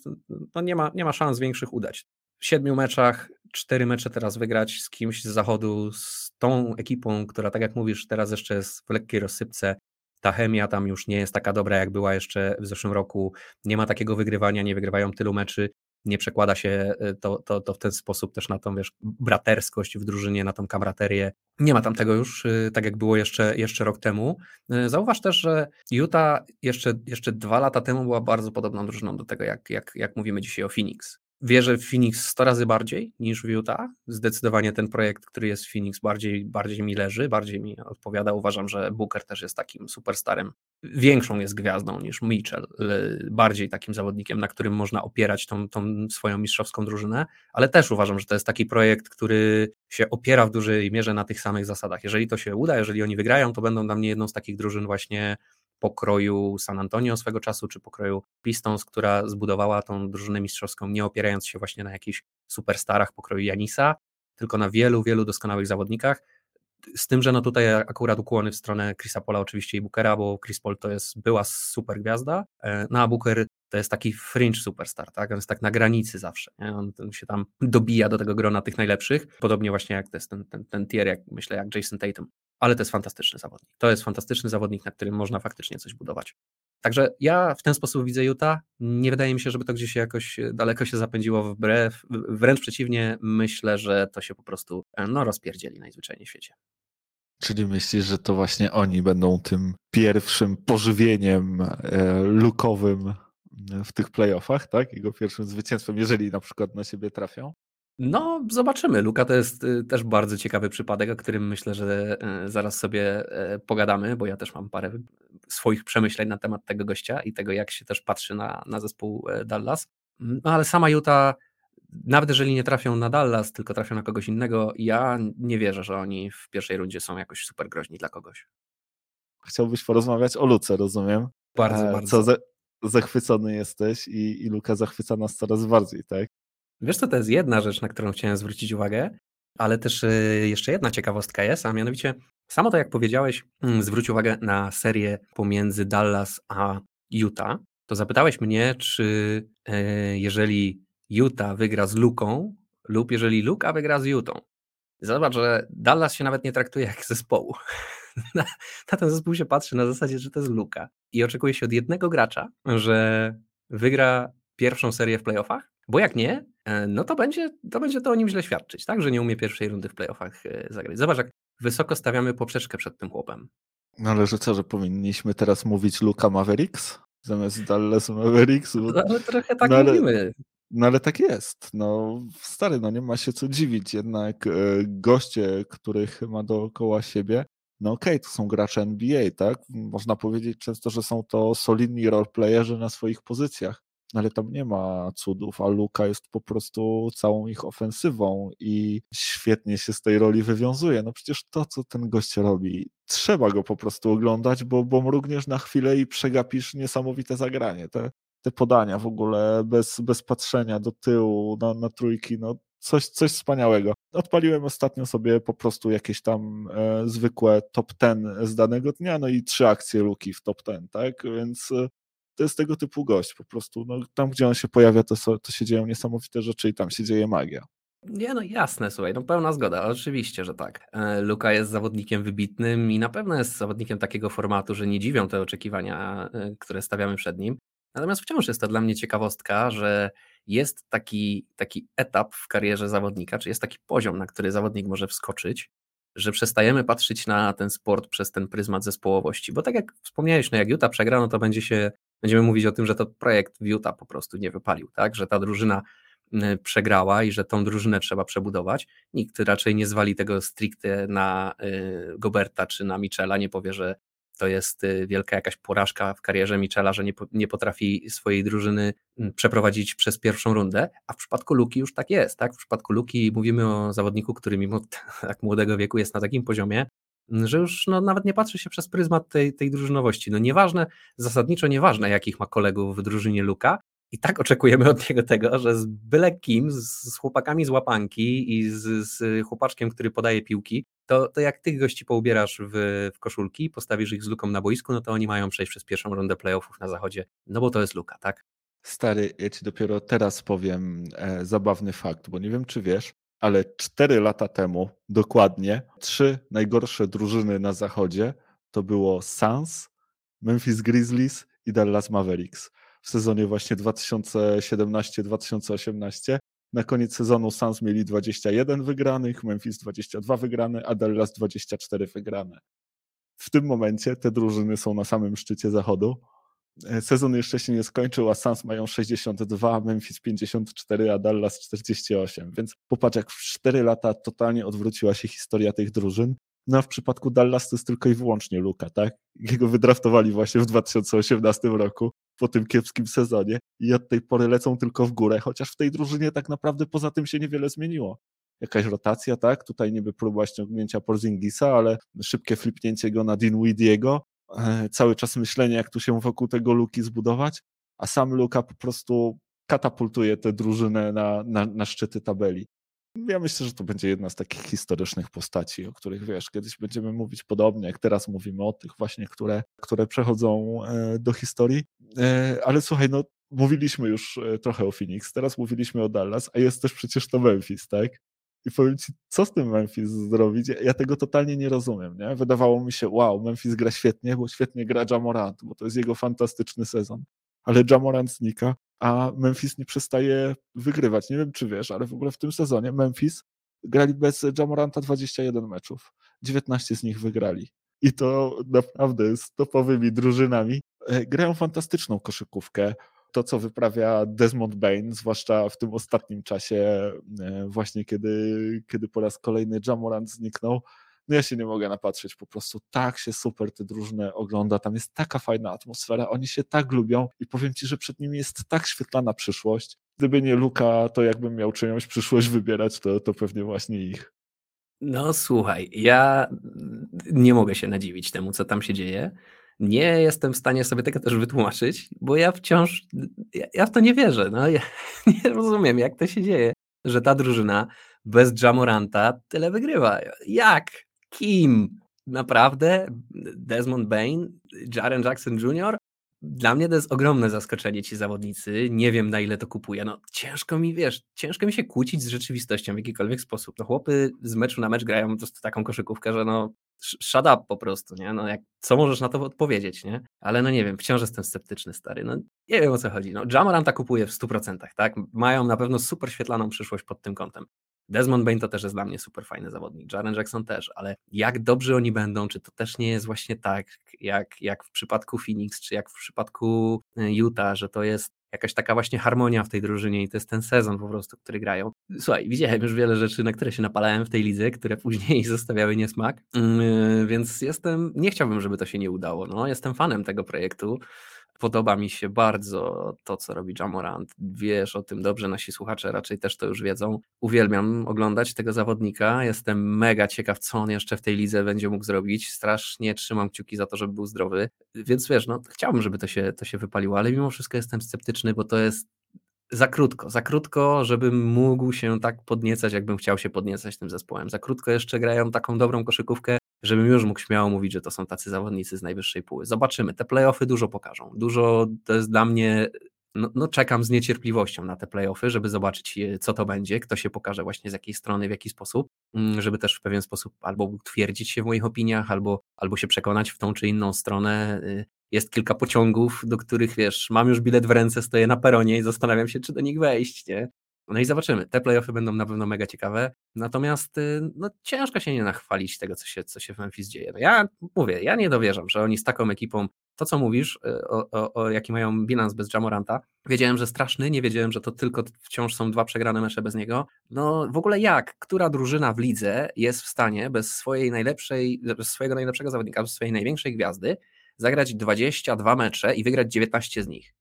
no nie, ma, nie ma szans większych udać. w siedmiu meczach cztery mecze teraz wygrać z kimś z zachodu, z tą ekipą, która tak jak mówisz, teraz jeszcze jest w lekkiej rozsypce. Ta chemia tam już nie jest taka dobra, jak była jeszcze w zeszłym roku. Nie ma takiego wygrywania, nie wygrywają tylu meczy nie przekłada się y, to, to, to w ten sposób też na tą wiesz, braterskość w drużynie, na tą kamraterię. Nie ma tam tego już, y, tak jak było jeszcze, jeszcze rok temu. Y, zauważ też, że Utah jeszcze, jeszcze dwa lata temu była bardzo podobną drużyną do tego, jak, jak, jak mówimy dzisiaj o Phoenix wierzę w Phoenix 100 razy bardziej niż w Utah. Zdecydowanie ten projekt, który jest w Phoenix, bardziej, bardziej mi leży, bardziej mi odpowiada. Uważam, że Booker też jest takim superstarem. Większą jest gwiazdą niż Mitchell, bardziej takim zawodnikiem, na którym można opierać tą, tą swoją mistrzowską drużynę, ale też uważam, że to jest taki projekt, który się opiera w dużej mierze na tych samych zasadach. Jeżeli to się uda, jeżeli oni wygrają, to będą dla mnie jedną z takich drużyn właśnie pokroju San Antonio swego czasu, czy pokroju Pistons, która zbudowała tą drużynę mistrzowską, nie opierając się właśnie na jakichś superstarach pokroju Janisa, tylko na wielu, wielu doskonałych zawodnikach. Z tym, że no tutaj akurat ukłony w stronę Chrisa Pola oczywiście i Bookera, bo Chris Paul to jest była super gwiazda, e, no a Booker to jest taki fringe superstar, tak? On jest tak na granicy zawsze, nie? On, się tam dobija do tego grona tych najlepszych, podobnie właśnie jak to jest ten, ten, ten tier, jak myślę, jak Jason Tatum ale to jest fantastyczny zawodnik. To jest fantastyczny zawodnik, na którym można faktycznie coś budować. Także ja w ten sposób widzę Utah. Nie wydaje mi się, żeby to gdzieś jakoś daleko się zapędziło wbrew. Wręcz przeciwnie, myślę, że to się po prostu no, rozpierdzieli najzwyczajniej w świecie. Czyli myślisz, że to właśnie oni będą tym pierwszym pożywieniem e, lukowym w tych playoffach, tak? Jego pierwszym zwycięstwem, jeżeli na przykład na siebie trafią? No, zobaczymy. Luka to jest y, też bardzo ciekawy przypadek, o którym myślę, że y, zaraz sobie e, pogadamy, bo ja też mam parę swoich przemyśleń na temat tego gościa i tego, jak się też patrzy na, na zespół Dallas. No ale sama Utah, nawet jeżeli nie trafią na Dallas, tylko trafią na kogoś innego, ja nie wierzę, że oni w pierwszej rundzie są jakoś super groźni dla kogoś. Chciałbyś porozmawiać o Luce, rozumiem? Bardzo, e, bardzo. Co za, zachwycony jesteś i, i Luka zachwyca nas coraz bardziej, tak? Wiesz co, to jest jedna rzecz, na którą chciałem zwrócić uwagę, ale też y, jeszcze jedna ciekawostka jest, a mianowicie samo to jak powiedziałeś, mm, zwróć uwagę na serię pomiędzy Dallas a Utah, to zapytałeś mnie, czy e, jeżeli Utah wygra z Luką lub jeżeli Luka wygra z Utah. Zobacz, że Dallas się nawet nie traktuje jak zespołu. Na, na ten zespół się patrzy na zasadzie, że to jest Luka. I oczekuje się od jednego gracza, że wygra pierwszą serię w playoffach, bo jak nie, no to będzie, to będzie to o nim źle świadczyć, tak? Że nie umie pierwszej rundy w playoffach e, zagrać. Zobacz, jak wysoko stawiamy poprzeczkę przed tym chłopem. No ale że co, że powinniśmy teraz mówić Luka Mavericks zamiast Dallas Mavericks? No, ale trochę tak no, ale, mówimy. No ale tak jest. No stary, no nie ma się co dziwić. Jednak e, goście, których ma dookoła siebie, no okej, okay, to są gracze NBA, tak? Można powiedzieć często, że są to solidni roleplayerzy na swoich pozycjach ale tam nie ma cudów, a Luka jest po prostu całą ich ofensywą i świetnie się z tej roli wywiązuje. No przecież to, co ten gość robi, trzeba go po prostu oglądać, bo, bo mrugniesz na chwilę i przegapisz niesamowite zagranie. Te, te podania w ogóle bez, bez patrzenia do tyłu na, na trójki, no coś, coś wspaniałego. Odpaliłem ostatnio sobie po prostu jakieś tam e, zwykłe top ten z danego dnia, no i trzy akcje Luki w top ten, tak? Więc e, to jest tego typu gość po prostu. No, tam, gdzie on się pojawia, to, to się dzieją niesamowite rzeczy i tam się dzieje magia. Nie, no jasne, słuchaj, no pełna zgoda, oczywiście, że tak. E, Luka jest zawodnikiem wybitnym i na pewno jest zawodnikiem takiego formatu, że nie dziwią te oczekiwania, e, które stawiamy przed nim. Natomiast wciąż jest to dla mnie ciekawostka, że jest taki, taki etap w karierze zawodnika, czy jest taki poziom, na który zawodnik może wskoczyć, że przestajemy patrzeć na ten sport przez ten pryzmat zespołowości. Bo tak jak wspomniałeś, no jak Utah przegra, no to będzie się będziemy mówić o tym, że to projekt Utah po prostu nie wypalił, tak? że ta drużyna przegrała i że tą drużynę trzeba przebudować. Nikt raczej nie zwali tego stricte na y, Goberta czy na Michela, nie powie, że to jest y, wielka jakaś porażka w karierze Michela, że nie, nie potrafi swojej drużyny przeprowadzić przez pierwszą rundę, a w przypadku Luki już tak jest. Tak? W przypadku Luki mówimy o zawodniku, który mimo tak młodego wieku jest na takim poziomie, że już no, nawet nie patrzy się przez pryzmat tej, tej drużynowości. No nieważne, zasadniczo nieważne, jakich ma kolegów w drużynie Luka, i tak oczekujemy od niego tego, że z byle kim, z chłopakami z łapanki i z, z chłopaczkiem, który podaje piłki, to, to jak tych gości poubierasz w, w koszulki, postawisz ich z luką na boisku, no to oni mają przejść przez pierwszą rundę playoffów na zachodzie, no bo to jest luka, tak? Stary, ja ci dopiero teraz powiem e, zabawny fakt, bo nie wiem, czy wiesz, ale cztery lata temu dokładnie trzy najgorsze drużyny na zachodzie to było Suns, Memphis Grizzlies i Dallas Mavericks w sezonie właśnie 2017-2018. Na koniec sezonu Suns mieli 21 wygranych, Memphis 22 wygrane, a Dallas 24 wygrane. W tym momencie te drużyny są na samym szczycie zachodu. E, sezon jeszcze się nie skończył, a Suns mają 62, Memphis 54, a Dallas 48. Więc popatrz, jak w 4 lata totalnie odwróciła się historia tych drużyn. No a w przypadku Dallas to jest tylko i wyłącznie Luka, tak? Jego wydraftowali właśnie w 2018 roku po tym kiepskim sezonie i od tej pory lecą tylko w górę, chociaż w tej drużynie tak naprawdę poza tym się niewiele zmieniło. Jakaś rotacja, tak? Tutaj niby próba ściągnięcia Porzingisa, ale szybkie flipnięcie go na Dinwidiego, cały czas myślenie, jak tu się wokół tego Luki zbudować, a sam Luka po prostu katapultuje tę drużynę na, na, na szczyty tabeli. Ja myślę, że to będzie jedna z takich historycznych postaci, o których wiesz, kiedyś będziemy mówić podobnie, jak teraz mówimy o tych właśnie, które, które przechodzą e, do historii. E, ale słuchaj, no mówiliśmy już e, trochę o Phoenix, teraz mówiliśmy o Dallas, a jest też przecież to Memphis, tak? I powiem ci, co z tym Memphis zrobić? Ja tego totalnie nie rozumiem, nie? Wydawało mi się, wow, Memphis gra świetnie, bo świetnie gra Jamorant, bo to jest jego fantastyczny sezon. Ale Jamorant znika, a Memphis nie przestaje wygrywać. Nie wiem, czy wiesz, ale w ogóle w tym sezonie Memphis grali bez Jamoranta 21 meczów. 19 z nich wygrali. I to naprawdę z topowymi drużynami. E, grają fantastyczną koszykówkę. To, co wyprawia Desmond Bain, zwłaszcza w tym ostatnim czasie, e, właśnie kiedy, kiedy po raz kolejny Jamorant zniknął, no ja się nie mogę napatrzeć, po prostu tak się super te drużyny ogląda, tam jest taka fajna atmosfera, oni się tak lubią i powiem Ci, że przed nimi jest tak świetlana przyszłość. Gdyby nie Luka, to jakbym miał czyjąś przyszłość wybierać, to, to pewnie właśnie ich. No słuchaj, ja nie mogę się nadziwić temu, co tam się dzieje. Nie jestem w stanie sobie tego też wytłumaczyć, bo ja wciąż, ja, ja w to nie wierzę. No, ja nie rozumiem, jak to się dzieje, że ta drużyna bez Jamoranta tyle wygrywa. Jak? kim? Naprawdę? Desmond Bain? Jaren Jackson Jr.? Dla mnie to jest ogromne zaskoczenie ci zawodnicy. Nie wiem na ile to kupuję. No ciężko mi, wiesz, ciężko mi się kłócić z rzeczywistością w jakikolwiek sposób. No chłopy z meczu na mecz grają po prostu taką koszykówkę, że no shut up po prostu, nie? No jak, co możesz na to odpowiedzieć, nie? Ale no nie wiem, wciąż jestem sceptyczny, stary. No nie wiem o co chodzi. No Jamoranta kupuje w 100%, tak? Mają na pewno super świetlaną przyszłość pod tym kątem. Desmond Bain to też jest dla mnie super fajny zawodnik, Jaren Jackson też, ale jak dobrzy oni będą, czy to też nie jest właśnie tak, jak, jak w przypadku Phoenix, czy jak w przypadku e, Utah, że to jest jakaś taka właśnie harmonia w tej drużynie i to jest ten sezon po prostu, który grają. Słuchaj, widziałem już wiele rzeczy, na które się napalałem w tej lidze, które później zostawiały niesmak, yy, więc jestem, nie chciałbym, żeby to się nie udało. No, jestem fanem tego projektu. Podoba mi się bardzo to, co robi Jamorant. Wiesz o tym dobrze, nasi słuchacze raczej też to już wiedzą. Uwielbiam oglądać tego zawodnika. Jestem mega ciekaw, co on jeszcze w tej lidze będzie mógł zrobić. Strasznie trzymam kciuki za to, żeby był zdrowy. Więc wiesz, no, chciałbym, żeby to się, to się wypaliło, ale mimo wszystko jestem sceptyczny, bo to jest za krótko, za krótko, żebym mógł się tak podniecać, jakbym chciał się podniecać tym zespołem. Za krótko jeszcze grają taką dobrą koszykówkę, żebym już mógł śmiało mówić, że to są tacy zawodnicy z najwyższej póły. Zobaczymy, te playoffy dużo pokażą. Dużo to jest dla mnie no, no, czekam z niecierpliwością na te playoffy, żeby zobaczyć, e, co to będzie, kto się pokaże właśnie z jakiej strony, w jaki sposób, mm, żeby też w pewien sposób albo utwierdzić się w moich opiniach, albo, albo się przekonać w tą czy inną stronę. Y, jest kilka pociągów, do których wiesz, mam już bilet w ręce, stoję na peronie i zastanawiam się, czy do nich wejść, nie? No i zobaczymy. Te playoffy będą na pewno mega ciekawe. Natomiast y, no, ciężko się nie nachwalić tego, co się, co się w Memphis dzieje. No ja mówię, ja nie dowierzam, że oni z taką ekipą, to co mówisz, y, o, o, o jaki mają bilans bez Jamoranta, wiedziałem, że straszny, nie wiedziałem, że to tylko wciąż są dwa przegrane mecze bez niego. No w ogóle jak? Która drużyna w lidze jest w stanie bez swojej najlepszej, bez swojego najlepszego zawodnika, bez swojej największej gwiazdy zagrać 22 mecze i wygrać 19 z nich?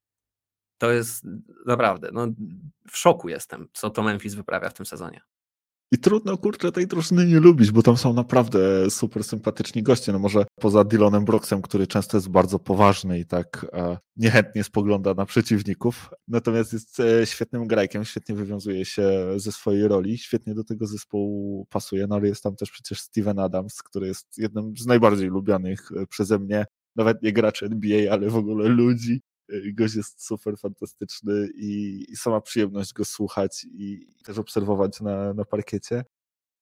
To jest naprawdę, no w szoku jestem, co to Memphis wyprawia w tym sezonie. I trudno, kurczę, tej drużyny nie lubić, bo tam są naprawdę super sympatyczni goście. No może poza Dylanem Broxem, który często jest bardzo poważny i tak e, niechętnie spogląda na przeciwników. Natomiast jest e, świetnym grajkiem, świetnie wywiązuje się ze swojej roli, świetnie do tego zespołu pasuje. No ale jest tam też przecież Steven Adams, który jest jednym z najbardziej lubianych e, przeze mnie, nawet nie graczy NBA, ale w ogóle ludzi Gość jest super fantastyczny i, i sama przyjemność go słuchać i też obserwować na, na parkiecie.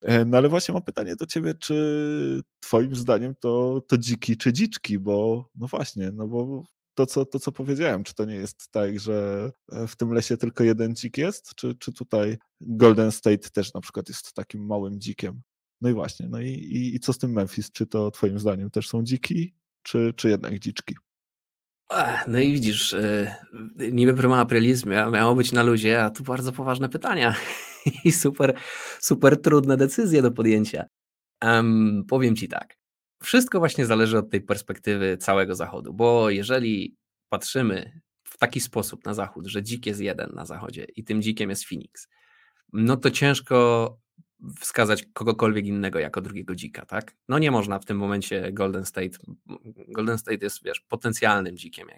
E, no ale właśnie mam pytanie do ciebie, czy twoim zdaniem to, to dziki czy dziczki, bo no właśnie, no bo to co, to, co powiedziałem, czy to nie jest tak, że e, w tym lesie tylko jeden dzik jest, czy, czy tutaj Golden State też na przykład jest takim małym dzikiem? No i właśnie, no i, i, i co z tym Memphis? Czy to twoim zdaniem też są dziki, czy, czy jednak dziczki? No i widzisz, e, niby prima aprilis miało być na luzie, a tu bardzo poważne pytania i super, super trudne decyzje do podjęcia. Um, powiem ci tak, wszystko właśnie zależy od tej perspektywy całego Zachodu, bo jeżeli patrzymy w taki sposób na Zachód, że dzik jest jeden na Zachodzie i tym dzikiem jest Phoenix, no to ciężko wskazać kogokolwiek innego jako drugiego dzika, tak? No nie można w tym momencie Golden State, Golden State jest, wiesz, potencjalnym dzikiem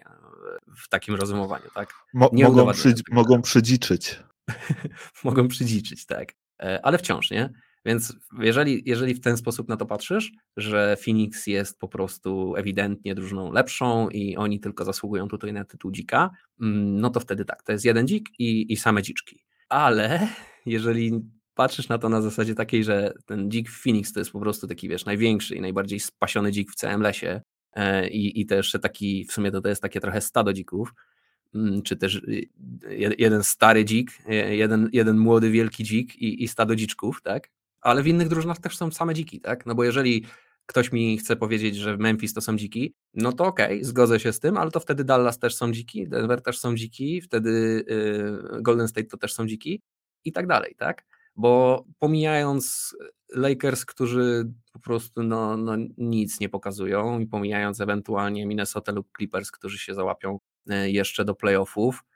w takim rozumowaniu, tak? Mo mogą, przy, mogą przydziczyć. mogą przydziczyć, tak. E, ale wciąż, nie? Więc jeżeli, jeżeli w ten sposób na to patrzysz, że Phoenix jest po prostu ewidentnie drużyną lepszą i oni tylko zasługują tutaj na tytuł dzika, mm, no to wtedy tak, to jest jeden dzik i, i same dziczki. Ale jeżeli patrzysz na to na zasadzie takiej, że ten dzik w Phoenix to jest po prostu taki, wiesz, największy i najbardziej spasiony dzik w całym lesie e, i, i jeszcze taki, w sumie to, to jest takie trochę stado dzików, mm, czy też y, jeden stary dzik, jeden, jeden młody, wielki dzik i, i stado dziczków, tak? Ale w innych drużynach też są same dziki, tak? No bo jeżeli ktoś mi chce powiedzieć, że Memphis to są dziki, no to okej, okay, zgodzę się z tym, ale to wtedy Dallas też są dziki, Denver też są dziki, wtedy y, Golden State to też są dziki i tak dalej, tak? Bo pomijając Lakers, którzy po prostu no, no nic nie pokazują i pomijając ewentualnie Minnesota lub Clippers, którzy się załapią e, jeszcze do playoffów, E,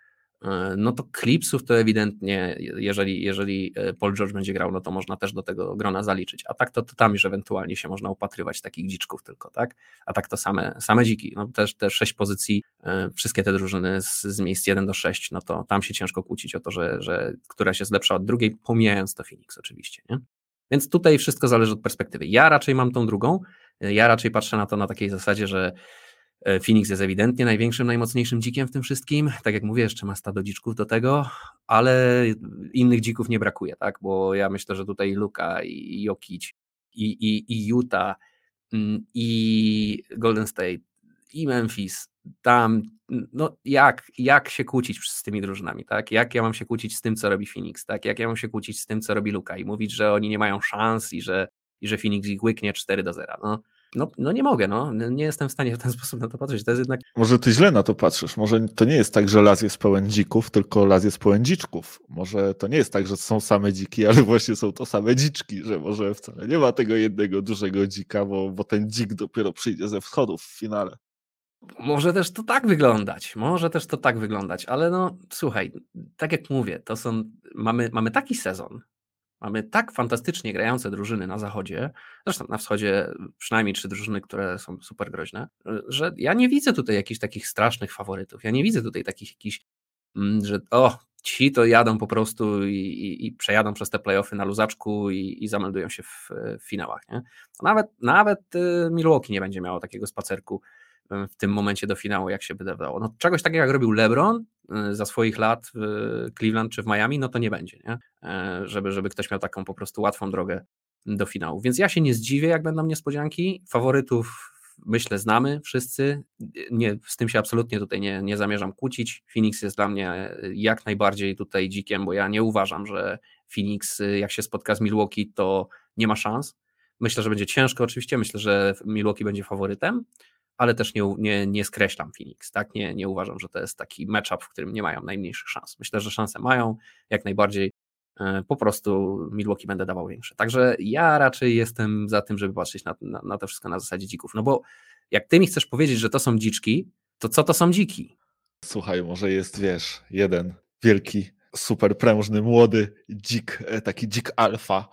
no to Clipsów to ewidentnie, jeżeli, jeżeli e, Paul George będzie grał, no to można też do tego grona zaliczyć. A tak to, to tam już ewentualnie się można upatrywać takich dziczków tylko, tak? A tak to same, same dziki. No też te sześć pozycji, e, wszystkie te drużyny z, z miejsc 1 do 6, no to tam się ciężko kłócić o to, że, że któraś jest lepsza od drugiej, pomijając to Phoenix oczywiście, nie? Więc tutaj wszystko zależy od perspektywy. Ja raczej mam tą drugą, ja raczej patrzę na to na takiej zasadzie, że E, Phoenix jest ewidentnie największym, najmocniejszym dzikiem w tym wszystkim. Tak jak mówię, jeszcze ma stado dziczków do tego, ale innych dzików nie brakuje, tak? Bo ja myślę, że tutaj Luka i Jokic i, i, i Utah mm, i Golden State i Memphis, tam no jak, jak się kłócić z tymi drużynami, tak? Jak ja mam się kłócić z tym, co robi Phoenix, tak? Jak ja mam się kłócić z tym, co robi Luka i mówić, że oni nie mają szans i że, i że Phoenix ich łyknie 4 do 0. No, no, no nie mogę, no. Nie jestem w stanie w ten sposób na to patrzeć. To jest jednak... Może ty źle na to patrzysz. Może to nie jest tak, że las jest pełen dzików, tylko las jest pełen dziczków. Może to nie jest tak, że są same dziki, ale właśnie są to same dziczki, że może wcale nie ma tego jednego dużego dzika, bo, bo ten dzik dopiero przyjdzie ze wschodów w finale. Może też to tak wyglądać, może też to tak wyglądać, ale no słuchaj, tak jak mówię, to są, mamy, mamy taki sezon, Mamy tak fantastycznie grające drużyny na zachodzie, zresztą na wschodzie przynajmniej trzy drużyny, które są super groźne, że ja nie widzę tutaj jakichś takich strasznych faworytów. Ja nie widzę tutaj takich jakichś, mm, że o, ci to jadą po prostu i, i, i przejadą przez te playoffy na luzaczku i, i zameldują się w, w finałach. Nie? Nawet, nawet y, Milwaukee nie będzie miało takiego spacerku w tym momencie do finału, jak się wydawało. No, czegoś takiego jak robił LeBron y, za swoich lat w Cleveland czy w Miami, no to nie będzie, nie? E, żeby, żeby ktoś miał taką po prostu łatwą drogę do finału. Więc ja się nie zdziwię, jak będą niespodzianki. Faworytów myślę znamy wszyscy. Nie, z tym się absolutnie tutaj nie, nie zamierzam kłócić. Phoenix jest dla mnie jak najbardziej tutaj dzikiem, bo ja nie uważam, że Phoenix jak się spotka z Milwaukee, to nie ma szans. Myślę, że będzie ciężko oczywiście, myślę, że Milwaukee będzie faworytem, ale też nie, nie, nie skreślam Phoenix, tak? Nie, nie uważam, że to jest taki matchup, w którym nie mają najmniejszych szans. Myślę, że szanse mają, jak najbardziej. E, po prostu Milwaukee będę dawał większe. Także ja raczej jestem za tym, żeby patrzeć na, na, na to wszystko na zasadzie dzików. No bo jak ty mi chcesz powiedzieć, że to są dziczki, to co to są dziki? Słuchaj, może jest, wiesz, jeden wielki, super prężny, młody dzik, e, taki dzik alfa,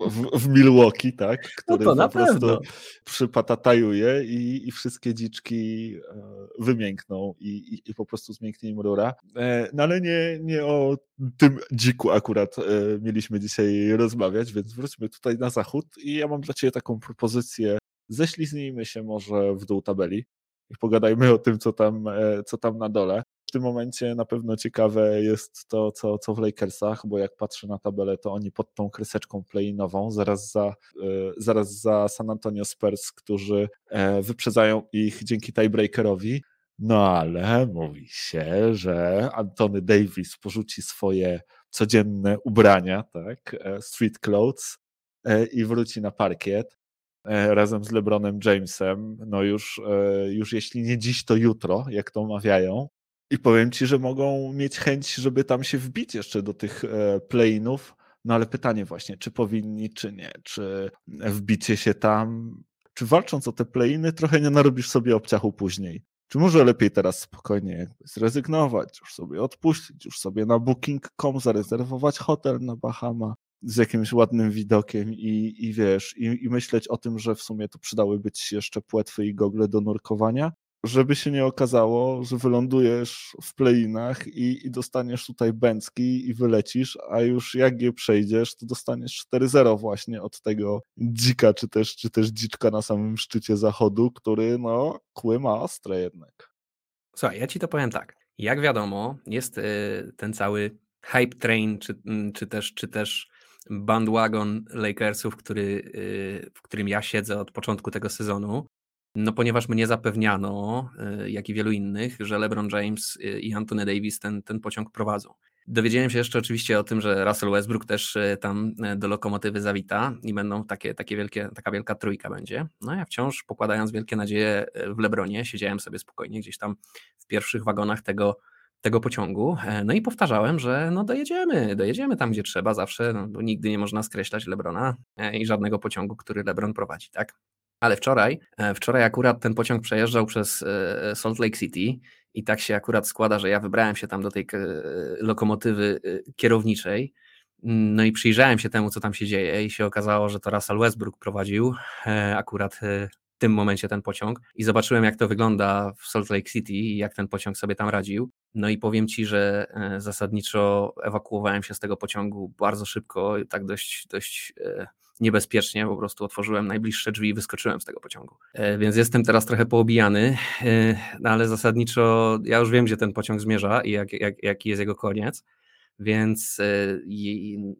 w, w, Milwaukee, tak? No który no po prostu przypatatajuje i, i wszystkie dziczki e, wymiękną i, i, i, po prostu zmięknie im rura. E, no ale nie, nie o tym dziku akurat mieliśmy dzisiaj rozmawiać, więc wróćmy tutaj na zachód i ja mam dla Ciebie taką propozycję. Ześliznijmy się może w dół tabeli i pogadajmy o tym, co tam, e, co tam na dole. W tym momencie na pewno ciekawe jest to, co, co w Lakersach, bo jak patrzę na tabelę, to oni pod tą kreseczką play-inową, zaraz za, e, zaraz za San Antonio Spurs, którzy e, wyprzedzają ich dzięki tiebreakerowi. No ale mówi się, że Antony Davis porzuci swoje codzienne ubrania, tak, street clothes i wróci na parkiet razem z LeBronem Jamesem, no już, już jeśli nie dziś, to jutro, jak to mawiają. I powiem ci, że mogą mieć chęć, żeby tam się wbić jeszcze do tych e, play-inów. No ale pytanie właśnie, czy powinni, czy nie? Czy wbicie się tam, czy walcząc o te play-iny trochę nie narobisz sobie obciachu później? Czy może lepiej teraz spokojnie zrezygnować, już sobie odpuścić, już sobie na booking.com zarezerwować hotel na Bahama z jakimś ładnym widokiem i, i wiesz, i, i myśleć o tym, że w sumie to przydałyby ci jeszcze płetwy i gogle do nurkowania, żeby się nie okazało, że wylądujesz w playinach i, i dostaniesz tutaj bęcki i wylecisz, a już jak je przejdziesz, to dostaniesz 4-0 właśnie od tego dzika, czy też, czy też dziczka na samym szczycie zachodu, który no kły ma ostre jednak. Słuchaj, ja ci to powiem tak. Jak wiadomo, jest y, ten cały hype train, czy, mm, czy, też, czy też bandwagon Lakersów, który, y, w którym ja siedzę od początku tego sezonu. No, ponieważ mnie zapewniano, y, jak i wielu innych, że LeBron James y, i Anthony Davis ten, ten pociąg prowadzą. Dowiedziałem się jeszcze oczywiście o tym, że Russell Westbrook też tam do lokomotywy zawita i będą takie, takie wielkie, taka wielka trójka będzie. No ja wciąż pokładając wielkie nadzieje w Lebronie, siedziałem sobie spokojnie gdzieś tam w pierwszych wagonach tego, tego pociągu. E, no i powtarzałem, że no dojedziemy, dojedziemy tam, gdzie trzeba zawsze, no, bo nigdy nie można skreślać Lebrona e, i żadnego pociągu, który Lebron prowadzi, tak? Ale wczoraj, e, wczoraj akurat ten pociąg przejeżdżał przez Salt Lake City i tak się akurat składa, że ja wybrałem się tam do tej lokomotywy kierowniczej. No i przyjrzałem się temu, co tam się dzieje, i się okazało, że to Russell Westbrook prowadził akurat tym momencie ten pociąg. I zobaczyłem, jak to wygląda w Salt Lake City i jak ten pociąg sobie tam radził. No i powiem ci, że zasadniczo ewakuowałem się z tego pociągu bardzo szybko, tak dość, dość niebezpiecznie, po prostu otworzyłem najbliższe drzwi i wyskoczyłem z tego pociągu. E, więc jestem teraz trochę poobijany, e, no ale zasadniczo ja już wiem, gdzie ten pociąg zmierza i jak, jak, jaki jest jego koniec, więc e,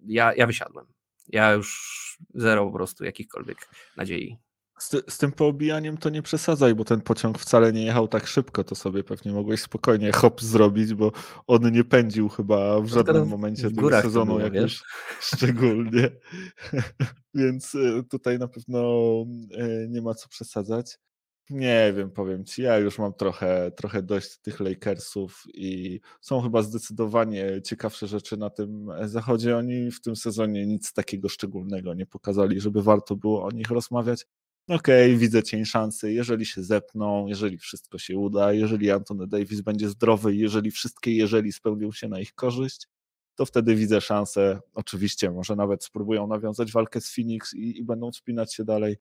ja, ja wysiadłem. Ja już zero po prostu jakichkolwiek nadziei. Z, z, tym poobijaniem to nie przesadzaj, bo ten pociąg wcale nie jechał tak szybko, to sobie pewnie mogłeś spokojnie hop zrobić, bo on nie pędził chyba w żadnym momencie tego sezonu jakoś wiesz? szczególnie. Więc e, tutaj na pewno e, nie ma co przesadzać. Nie wiem, powiem ci, ja już mam trochę, trochę dość tych Lakersów i są chyba zdecydowanie ciekawsze rzeczy na tym zachodzie. Oni w tym sezonie nic takiego szczególnego nie pokazali, żeby warto było o nich rozmawiać okej, okay, widzę cień szansy, jeżeli się zepną, jeżeli wszystko się uda, jeżeli Antony Davis będzie zdrowy, jeżeli wszystkie jeżeli spełnią się na ich korzyść, to wtedy widzę szansę, oczywiście, może nawet spróbują nawiązać walkę z Phoenix i, i będą spinać się dalej,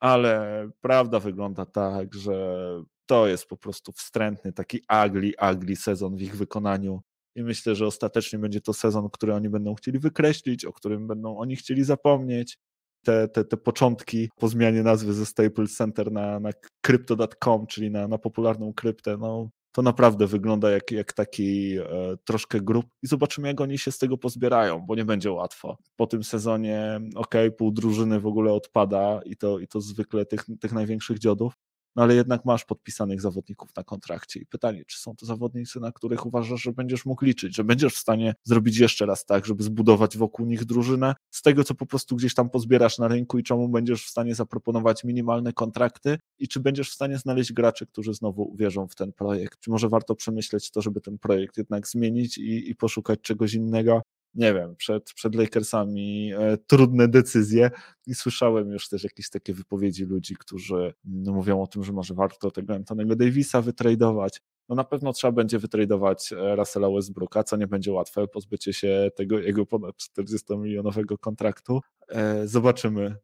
ale prawda wygląda tak, że to jest po prostu wstrętny, taki ugly, ugly sezon w ich wykonaniu. I myślę, że ostatecznie będzie to sezon, który oni będą chcieli wykreślić, o którym będą oni chcieli zapomnieć, te, te, te początki po zmianie nazwy ze Staples Center na, na crypto.com, czyli na, na popularną kryptę, no to naprawdę wygląda jak, jak taki e, troszkę grup i zobaczymy, jak oni się z tego pozbierają, bo nie będzie łatwo. Po tym sezonie, ok, pół drużyny w ogóle odpada i to, i to zwykle tych, tych największych dziodów, no ale jednak masz podpisanych zawodników na kontrakcie. I pytanie, czy są to zawodnicy, na których uważasz, że będziesz mógł liczyć, że będziesz w stanie zrobić jeszcze raz tak, żeby zbudować wokół nich drużynę? Z tego, co po prostu gdzieś tam pozbierasz na rynku i czemu będziesz w stanie zaproponować minimalne kontrakty? I czy będziesz w stanie znaleźć graczy, którzy znowu uwierzą w ten projekt. Czy może warto przemyśleć to, żeby ten projekt jednak zmienić i, i poszukać czegoś innego, nie wiem, przed, przed Lakersami e, trudne decyzje i słyszałem już też jakieś takie wypowiedzi ludzi, którzy no, mówią o tym, że może warto tego Antonego Davisa wytradować. No na pewno trzeba będzie wytradować e, Russella Westbrooka, co nie będzie łatwe, pozbycie się tego jego ponad 40-milionowego kontraktu. E, zobaczymy,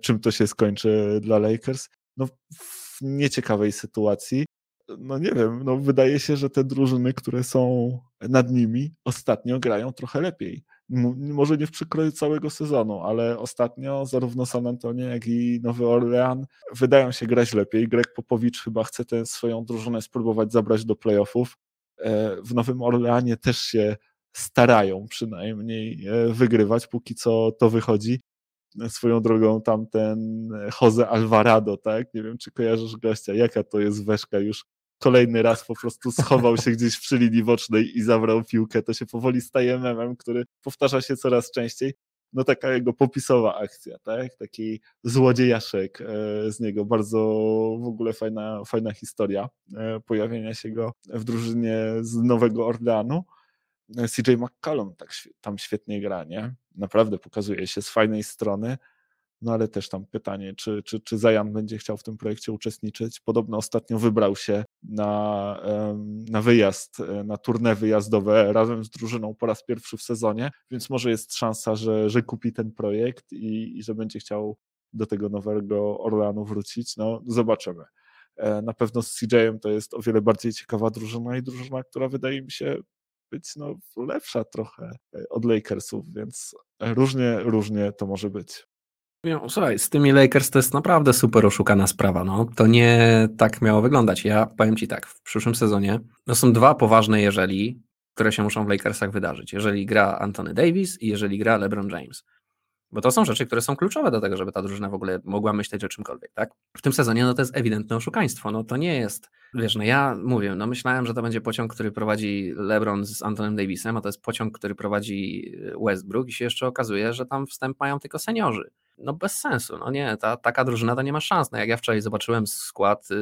czym to się skończy dla Lakers. No w nieciekawej sytuacji, no nie wiem, no wydaje się, że te drużyny, które są nad nimi, ostatnio grają trochę lepiej może nie w przykroju całego sezonu, ale ostatnio zarówno San Antonio, jak i Nowy Orlean wydają się grać lepiej. Greg Popowicz chyba chce tę swoją drużynę spróbować zabrać do playoffów. E, w Nowym Orleanie też się starają przynajmniej e, wygrywać, póki co to wychodzi. Swoją drogą tamten Jose Alvarado, tak? Nie wiem, czy kojarzysz gościa, jaka to jest weszka już kolejny raz po prostu schował się gdzieś przy linii bocznej i zabrał piłkę. To się powoli staje memem, który powtarza się coraz częściej. No taka jego popisowa akcja, tak? Taki złodziejaszek e, z niego. Bardzo w ogóle fajna, fajna historia e, pojawienia się go w drużynie z Nowego Orleanu. E, CJ McCallum tak, tam świetnie gra, nie? Naprawdę pokazuje się z fajnej strony. No ale też tam pytanie, czy, czy, czy Zajan będzie chciał w tym projekcie uczestniczyć. Podobno ostatnio wybrał się na, na wyjazd, e, na turne wyjazdowe razem z drużyną po raz pierwszy w sezonie, więc może jest szansa, że, że kupi ten projekt i, i że będzie chciał do tego nowego Orleanu wrócić. No, zobaczymy. E, na pewno z CJ-em to jest o wiele bardziej ciekawa drużyna i drużyna, która wydaje mi się być no, lepsza trochę e, od Lakersów, więc różnie, różnie to może być. Słuchaj, z tymi Lakers to jest naprawdę super oszukana sprawa. No. To nie tak miało wyglądać. Ja powiem Ci tak, w przyszłym sezonie no są dwa poważne jeżeli, które się muszą w Lakersach wydarzyć. Jeżeli gra Anthony Davis i jeżeli gra LeBron James. Bo to są rzeczy, które są kluczowe do tego, żeby ta drużyna w ogóle mogła myśleć o czymkolwiek, tak? W tym sezonie no to jest ewidentne oszukaństwo. No to nie jest, wiesz, no ja mówię, no myślałem, że to będzie pociąg, który prowadzi LeBron z Antonem Davisem, a to jest pociąg, który prowadzi Westbrook i się jeszcze okazuje, że tam wstęp mają tylko seniorzy no bez sensu, no nie, ta, taka drużyna to nie ma szans. No jak ja wczoraj zobaczyłem skład y,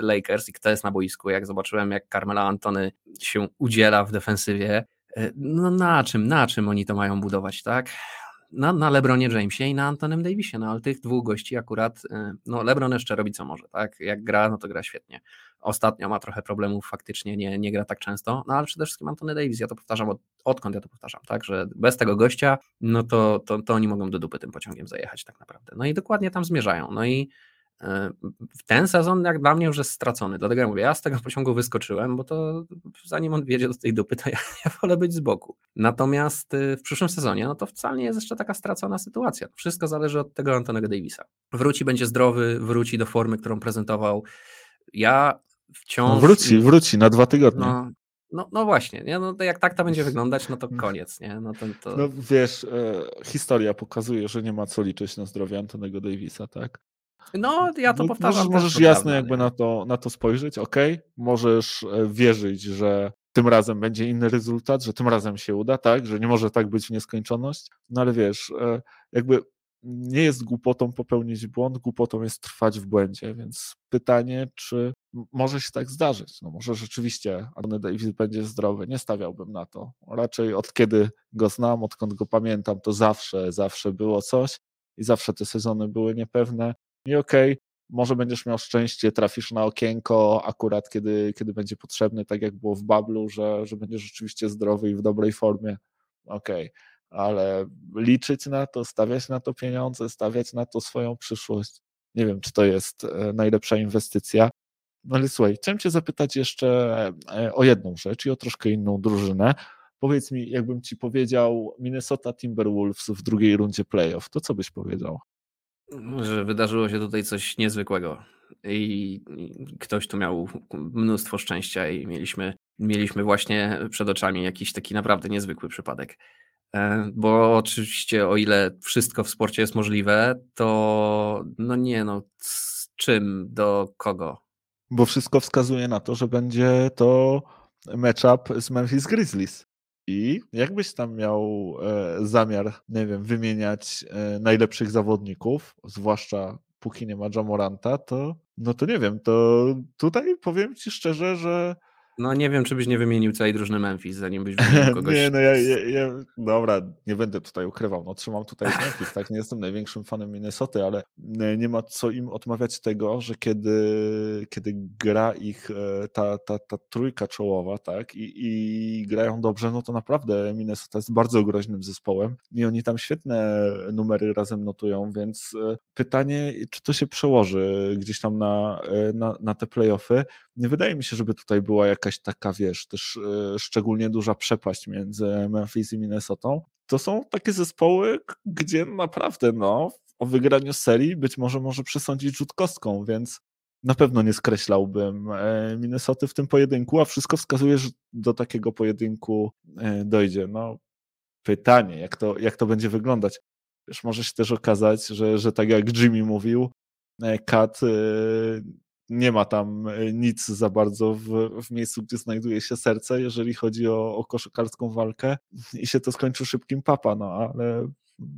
Lakers i kto jest na boisku, jak zobaczyłem jak Carmela Antony się udziela w defensywie, y, no na czym, na czym oni to mają budować, tak? Na, na LeBronie Jamesie i na Antonem Davisie, no ale tych dwóch gości akurat, y, no LeBron jeszcze robi co może, tak? Jak gra, no to gra świetnie. Ostatnio ma trochę problemów, faktycznie nie, nie gra tak często, no ale przede wszystkim Antony Davis, ja to powtarzam, od, odkąd ja to powtarzam, tak, że bez tego gościa, no to, to, to oni mogą do dupy tym pociągiem zajechać tak naprawdę. No i dokładnie tam zmierzają. No i e, ten sezon jak dla mnie już jest stracony, dlatego ja mówię, ja z tego pociągu wyskoczyłem, bo to zanim on wiedzie do tej dupy, to ja, ja wolę być z boku. Natomiast e, w przyszłym sezonie, no to wcale nie jest jeszcze taka stracona sytuacja. Wszystko zależy od tego Antonego Davisa. Wróci, będzie zdrowy, wróci do formy, którą prezentował. Ja wciąż... No wróci, wróci na dwa tygodnie. No, no, no właśnie, nie? No, jak tak to będzie wyglądać, no to koniec. Nie? No, to, to... no wiesz, e, historia pokazuje, że nie ma co liczyć na zdrowie Antonego Davisa, tak? No, ja to no, powtarzam. Możesz, możesz jasno jakby na to, na to spojrzeć, ok? Możesz e, wierzyć, że tym razem będzie inny rezultat, że tym razem się uda, tak? Że nie może tak być w nieskończoność, no ale wiesz, e, jakby nie jest głupotą popełnić błąd, głupotą jest trwać w błędzie, więc pytanie, czy może się tak zdarzyć. No może rzeczywiście Anthony Davis będzie zdrowy, nie stawiałbym na to. Raczej od kiedy go znam, odkąd go pamiętam, to zawsze, zawsze było coś i zawsze te sezony były niepewne. I okej, okay, może będziesz miał szczęście, trafisz na okienko akurat kiedy, kiedy będzie potrzebny, tak jak było w Bablu, że, że będziesz rzeczywiście zdrowy i w dobrej formie. Okej, okay ale liczyć na to, stawiać na to pieniądze, stawiać na to swoją przyszłość. Nie wiem, czy to jest e, najlepsza inwestycja. No ale słuchaj, chciałem Cię zapytać jeszcze e, o jedną rzecz i o troszkę inną drużynę. Powiedz mi, jakbym Ci powiedział Minnesota Timberwolves w drugiej rundzie playoff, to co byś powiedział? Że wydarzyło się tutaj coś niezwykłego i ktoś tu miał mnóstwo szczęścia i mieliśmy, mieliśmy właśnie przed oczami jakiś taki naprawdę niezwykły przypadek. E, bo oczywiście o ile wszystko w sporcie jest możliwe, to no nie no, z czym, do kogo? Bo wszystko wskazuje na to, że będzie to matchup z Memphis Grizzlies. I jakbyś tam miał e, zamiar, nie wiem, wymieniać e, najlepszych zawodników, zwłaszcza póki nie ma Jamoranta, to no to nie wiem, to tutaj powiem ci szczerze, że no nie wiem, czy byś nie wymienił całej drużyny Memphis, zanim byś wymienił kogoś. nie, no ja, ja, ja, dobra, nie będę tutaj ukrywał, no trzymam tutaj Memphis, tak, nie jestem największym fanem Minnesoty, ale e, nie ma co im odmawiać tego, że kiedy, kiedy gra ich e, ta, ta, ta trójka czołowa, tak, i, i grają dobrze, no to naprawdę Minnesota jest bardzo groźnym zespołem i oni tam świetne numery razem notują, więc e, pytanie, czy to się przełoży gdzieś tam na, na, na te playoffy, nie wydaje mi się, żeby tutaj była jakaś taka, wiesz, też e, szczególnie duża przepaść między Memphis i Minnesotą. To są takie zespoły, gdzie naprawdę, no, o wygraniu serii być może może przesądzić rzut kostką, więc na pewno nie skreślałbym e, Minnesoty w tym pojedynku, a wszystko wskazuje, że do takiego pojedynku e, dojdzie. No, pytanie, jak to, jak to będzie wyglądać. Wiesz, może się też okazać, że, że tak jak Jimmy mówił, Kat nie ma tam e, nic za bardzo w, w miejscu, gdzie znajduje się serce, jeżeli chodzi o, o koszykarską walkę i się to skończy szybkim papa, no ale,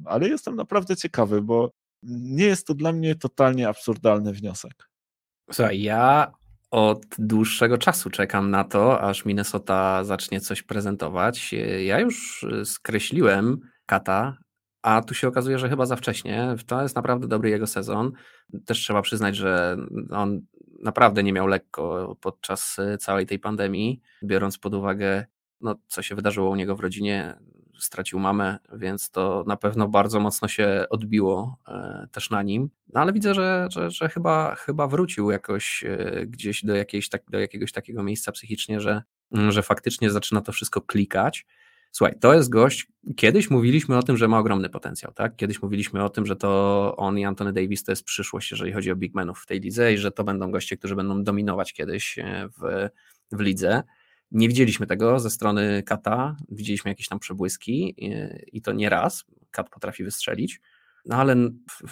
ale jestem naprawdę ciekawy, bo nie jest to dla mnie totalnie absurdalny wniosek. Słuchaj, ja od dłuższego czasu czekam na to, aż Minnesota zacznie coś prezentować. Ja już skreśliłem Kata a tu się okazuje, że chyba za wcześnie. To jest naprawdę dobry jego sezon. Też trzeba przyznać, że on naprawdę nie miał lekko podczas całej tej pandemii, biorąc pod uwagę, no, co się wydarzyło u niego w rodzinie. Stracił mamę, więc to na pewno bardzo mocno się odbiło e, też na nim. No, ale widzę, że, że, że chyba, chyba wrócił jakoś e, gdzieś do, jakiejś, tak, do jakiegoś takiego miejsca psychicznie, że, że faktycznie zaczyna to wszystko klikać. Słuchaj, to jest gość, kiedyś mówiliśmy o tym, że ma ogromny potencjał, tak? Kiedyś mówiliśmy o tym, że to on i Anthony Davis to jest przyszłość, jeżeli chodzi o big menów w tej lidze i że to będą goście, którzy będą dominować kiedyś e, w, w lidze. Nie widzieliśmy tego ze strony Kata, widzieliśmy jakieś tam przebłyski e, i to nie raz. Kat potrafi wystrzelić. No ale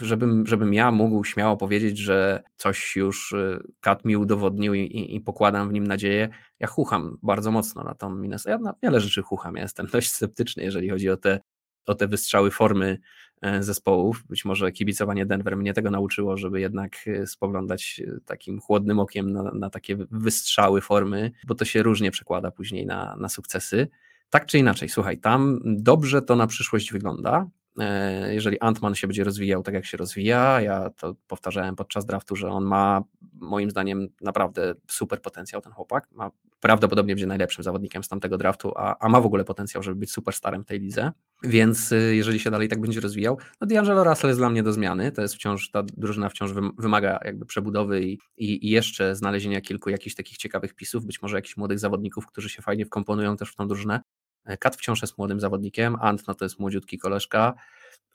żebym, żebym ja mógł śmiało powiedzieć, że coś już y, Kat mi udowodnił i, i, pokładam w nim nadzieję, ja chucham bardzo mocno na tą Minnesota. Ja na wiele rzeczy chucham, ja jestem dość sceptyczny, jeżeli chodzi o te, o te wystrzały formy e, zespołów. Być może kibicowanie Denver mnie tego nauczyło, żeby jednak e, spoglądać e, takim chłodnym okiem na, na takie wystrzały formy, bo to się różnie przekłada później na, na sukcesy. Tak czy inaczej, słuchaj, tam dobrze to na przyszłość wygląda. E, jeżeli Antman się będzie rozwijał tak, jak się rozwija, ja to powtarzałem podczas draftu, że on ma moim zdaniem naprawdę super potencjał, ten chłopak. Ma, prawdopodobnie będzie najlepszym zawodnikiem z tamtego draftu, a, a ma w ogóle potencjał, żeby być superstarem w tej lidze. Więc y, jeżeli się dalej tak będzie rozwijał, no D'Angelo Russell jest dla mnie do zmiany. To jest wciąż, ta drużyna wciąż wymaga jakby przebudowy i, i, i jeszcze znalezienia kilku jakichś takich ciekawych pisów, być może jakichś młodych zawodników, którzy się fajnie wkomponują też w tą drużynę. E, Kat wciąż jest młodym zawodnikiem, Ant no to jest młodziutki koleżka,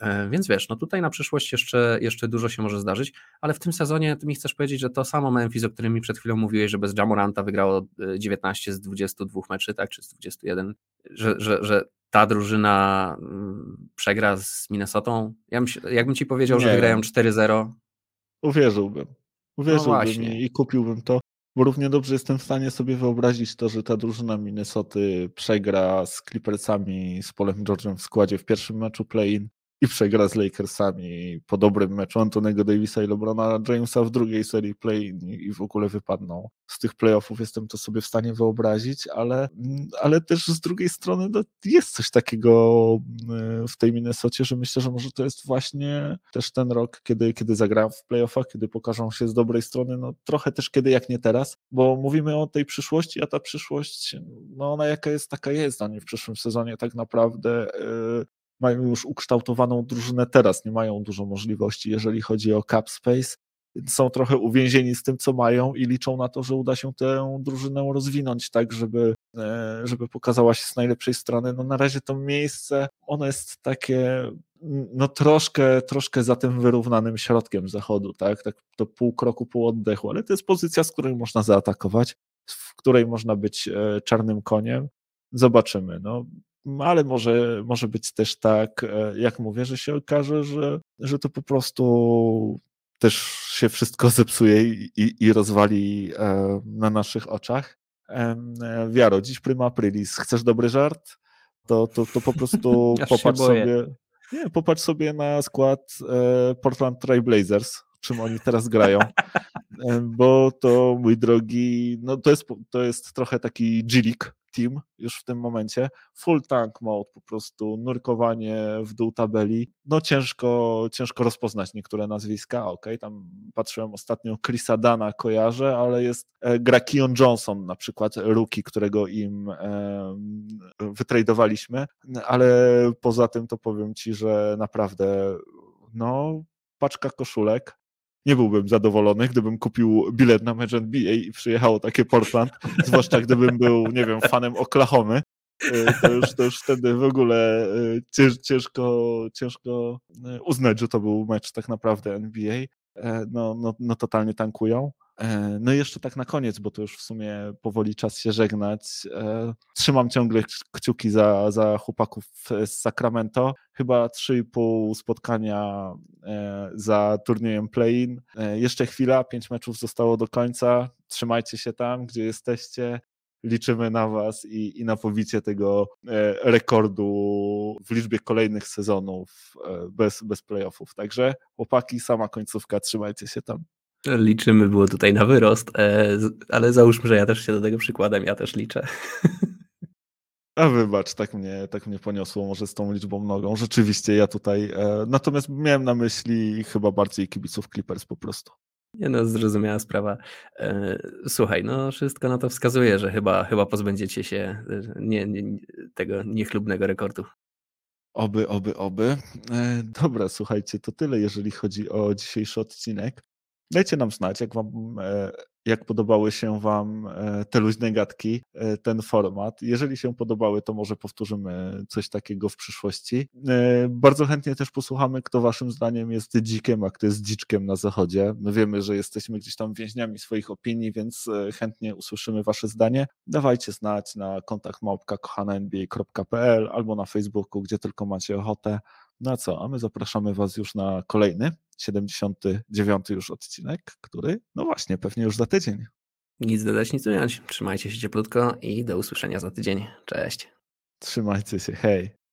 e, więc wiesz, no tutaj na przyszłość jeszcze, jeszcze dużo się może zdarzyć, ale w tym sezonie ty mi chcesz powiedzieć, że to samo Memphis, o którym mi przed chwilą mówiłeś, że bez Jamoranta wygrało 19 z 22 meczy, tak, czy z 21, że, że, że ta drużyna mm, przegra z Minnesotą? Ja bym, jakbym ci powiedział, Nie. że wygrają 4-0. Uwierzyłbym. Uwierzyłbym no i kupiłbym to bo równie dobrze jestem w stanie sobie wyobrazić to, że ta drużyna Minnesoty przegra z Clippersami z Polem George'em w składzie w pierwszym meczu play-in i przegra z Lakersami po dobrym meczu Antonego Davisa i LeBrona Jamesa w drugiej serii play i w ogóle wypadną z tych playoffów. Jestem to sobie w stanie wyobrazić, ale, ale też z drugiej strony no, jest coś takiego e, w tej Minnesocie, że myślę, że może to jest właśnie też ten rok, kiedy, kiedy zagram w playoffach, kiedy pokażą się z dobrej strony, no trochę też kiedy jak nie teraz, bo mówimy o tej przyszłości, a ta przyszłość, no ona jaka jest, taka jest, a nie w przyszłym sezonie tak naprawdę yy, mają już ukształtowaną drużynę teraz, nie mają dużo możliwości, jeżeli chodzi o cap space. Są trochę uwięzieni z tym, co mają i liczą na to, że uda się tę drużynę rozwinąć tak, żeby, e, żeby pokazała się z najlepszej strony. No na razie to miejsce, ono jest takie no troszkę, troszkę za tym wyrównanym środkiem zachodu, tak? Tak to pół kroku, pół oddechu, ale to jest pozycja, z której można zaatakować, w której można być e, czarnym koniem. Zobaczymy. No, ale może, może być też tak, e, jak mówię, że się okaże, że, że to po prostu też się wszystko zepsuje i, i, i rozwali e, na naszych oczach. E, Wiaro, dziś prima aprilis. Chcesz dobry żart? To, to, to po prostu popatrz sobie. Nie, popatrz sobie na skład Portland Trail Blazers, czym oni teraz grają. Bo to, mój drogi, no to jest, to jest trochę taki G-League, team już w tym momencie. Full tank mode, po prostu nurkowanie w dół tabeli. No ciężko, ciężko rozpoznać niektóre nazwiska, ok, tam patrzyłem ostatnio Chrisa Dana kojarzę, ale jest e, gra Keon Johnson na przykład, rookie, którego im e, wytradowaliśmy, ale poza tym to powiem Ci, że naprawdę no paczka koszulek, nie byłbym zadowolony, gdybym kupił bilet na mecz NBA i przyjechało takie Portland, zwłaszcza gdybym był, nie wiem, fanem Oklahomy, to już, to już wtedy w ogóle cięż, ciężko, ciężko uznać, że to był mecz tak naprawdę NBA. No, no, no totalnie tankują. E, no i jeszcze tak na koniec, bo to już w sumie powoli czas się żegnać. E, trzymam ciągle kciuki za, za chłopaków z Sacramento. Chyba 3,5 spotkania e, za turniejem play-in. Jeszcze chwila, pięć meczów zostało do końca. Trzymajcie się tam, gdzie jesteście. Liczymy na Was i, i na pobicie tego rekordu w liczbie kolejnych sezonów bez, bez playoffów. Także chłopaki, sama końcówka, trzymajcie się tam. Liczymy było tutaj na wyrost, e, ale załóżmy, że ja też się do tego przykładem, ja też liczę. A wybacz, tak mnie, tak mnie poniosło może z tą liczbą nogą. Rzeczywiście ja tutaj, e, natomiast miałem na myśli chyba bardziej kibiców Clippers po prostu. Nie no, zrozumiała sprawa. E, słuchaj, no wszystko na to wskazuje, że chyba, chyba pozbędziecie się nie, nie, tego niechlubnego rekordu. Oby, oby, oby. Dobra, słuchajcie, to tyle, jeżeli chodzi o dzisiejszy odcinek. Dajcie nam znać, jak wam, e, jak podobały się wam e, te luźne gadki, e, ten format. Jeżeli się podobały, to może powtórzymy coś takiego w przyszłości. Bardzo chętnie też posłuchamy, kto waszym zdaniem jest dzikiem, a kto jest dziczkiem na zachodzie. My wiemy, że jesteśmy gdzieś tam więźniami swoich opinii, więc chętnie usłyszymy wasze zdanie. Dawajcie znać na kontakt małpka albo na Facebooku, gdzie tylko macie ochotę. No co, a my zapraszamy Was już na kolejny, 79 już odcinek, który, no właśnie, pewnie już za tydzień. Nic dodać, nic ująć. Trzymajcie się cieplutko i do usłyszenia za tydzień. Cześć. Trzymajcie się, hej.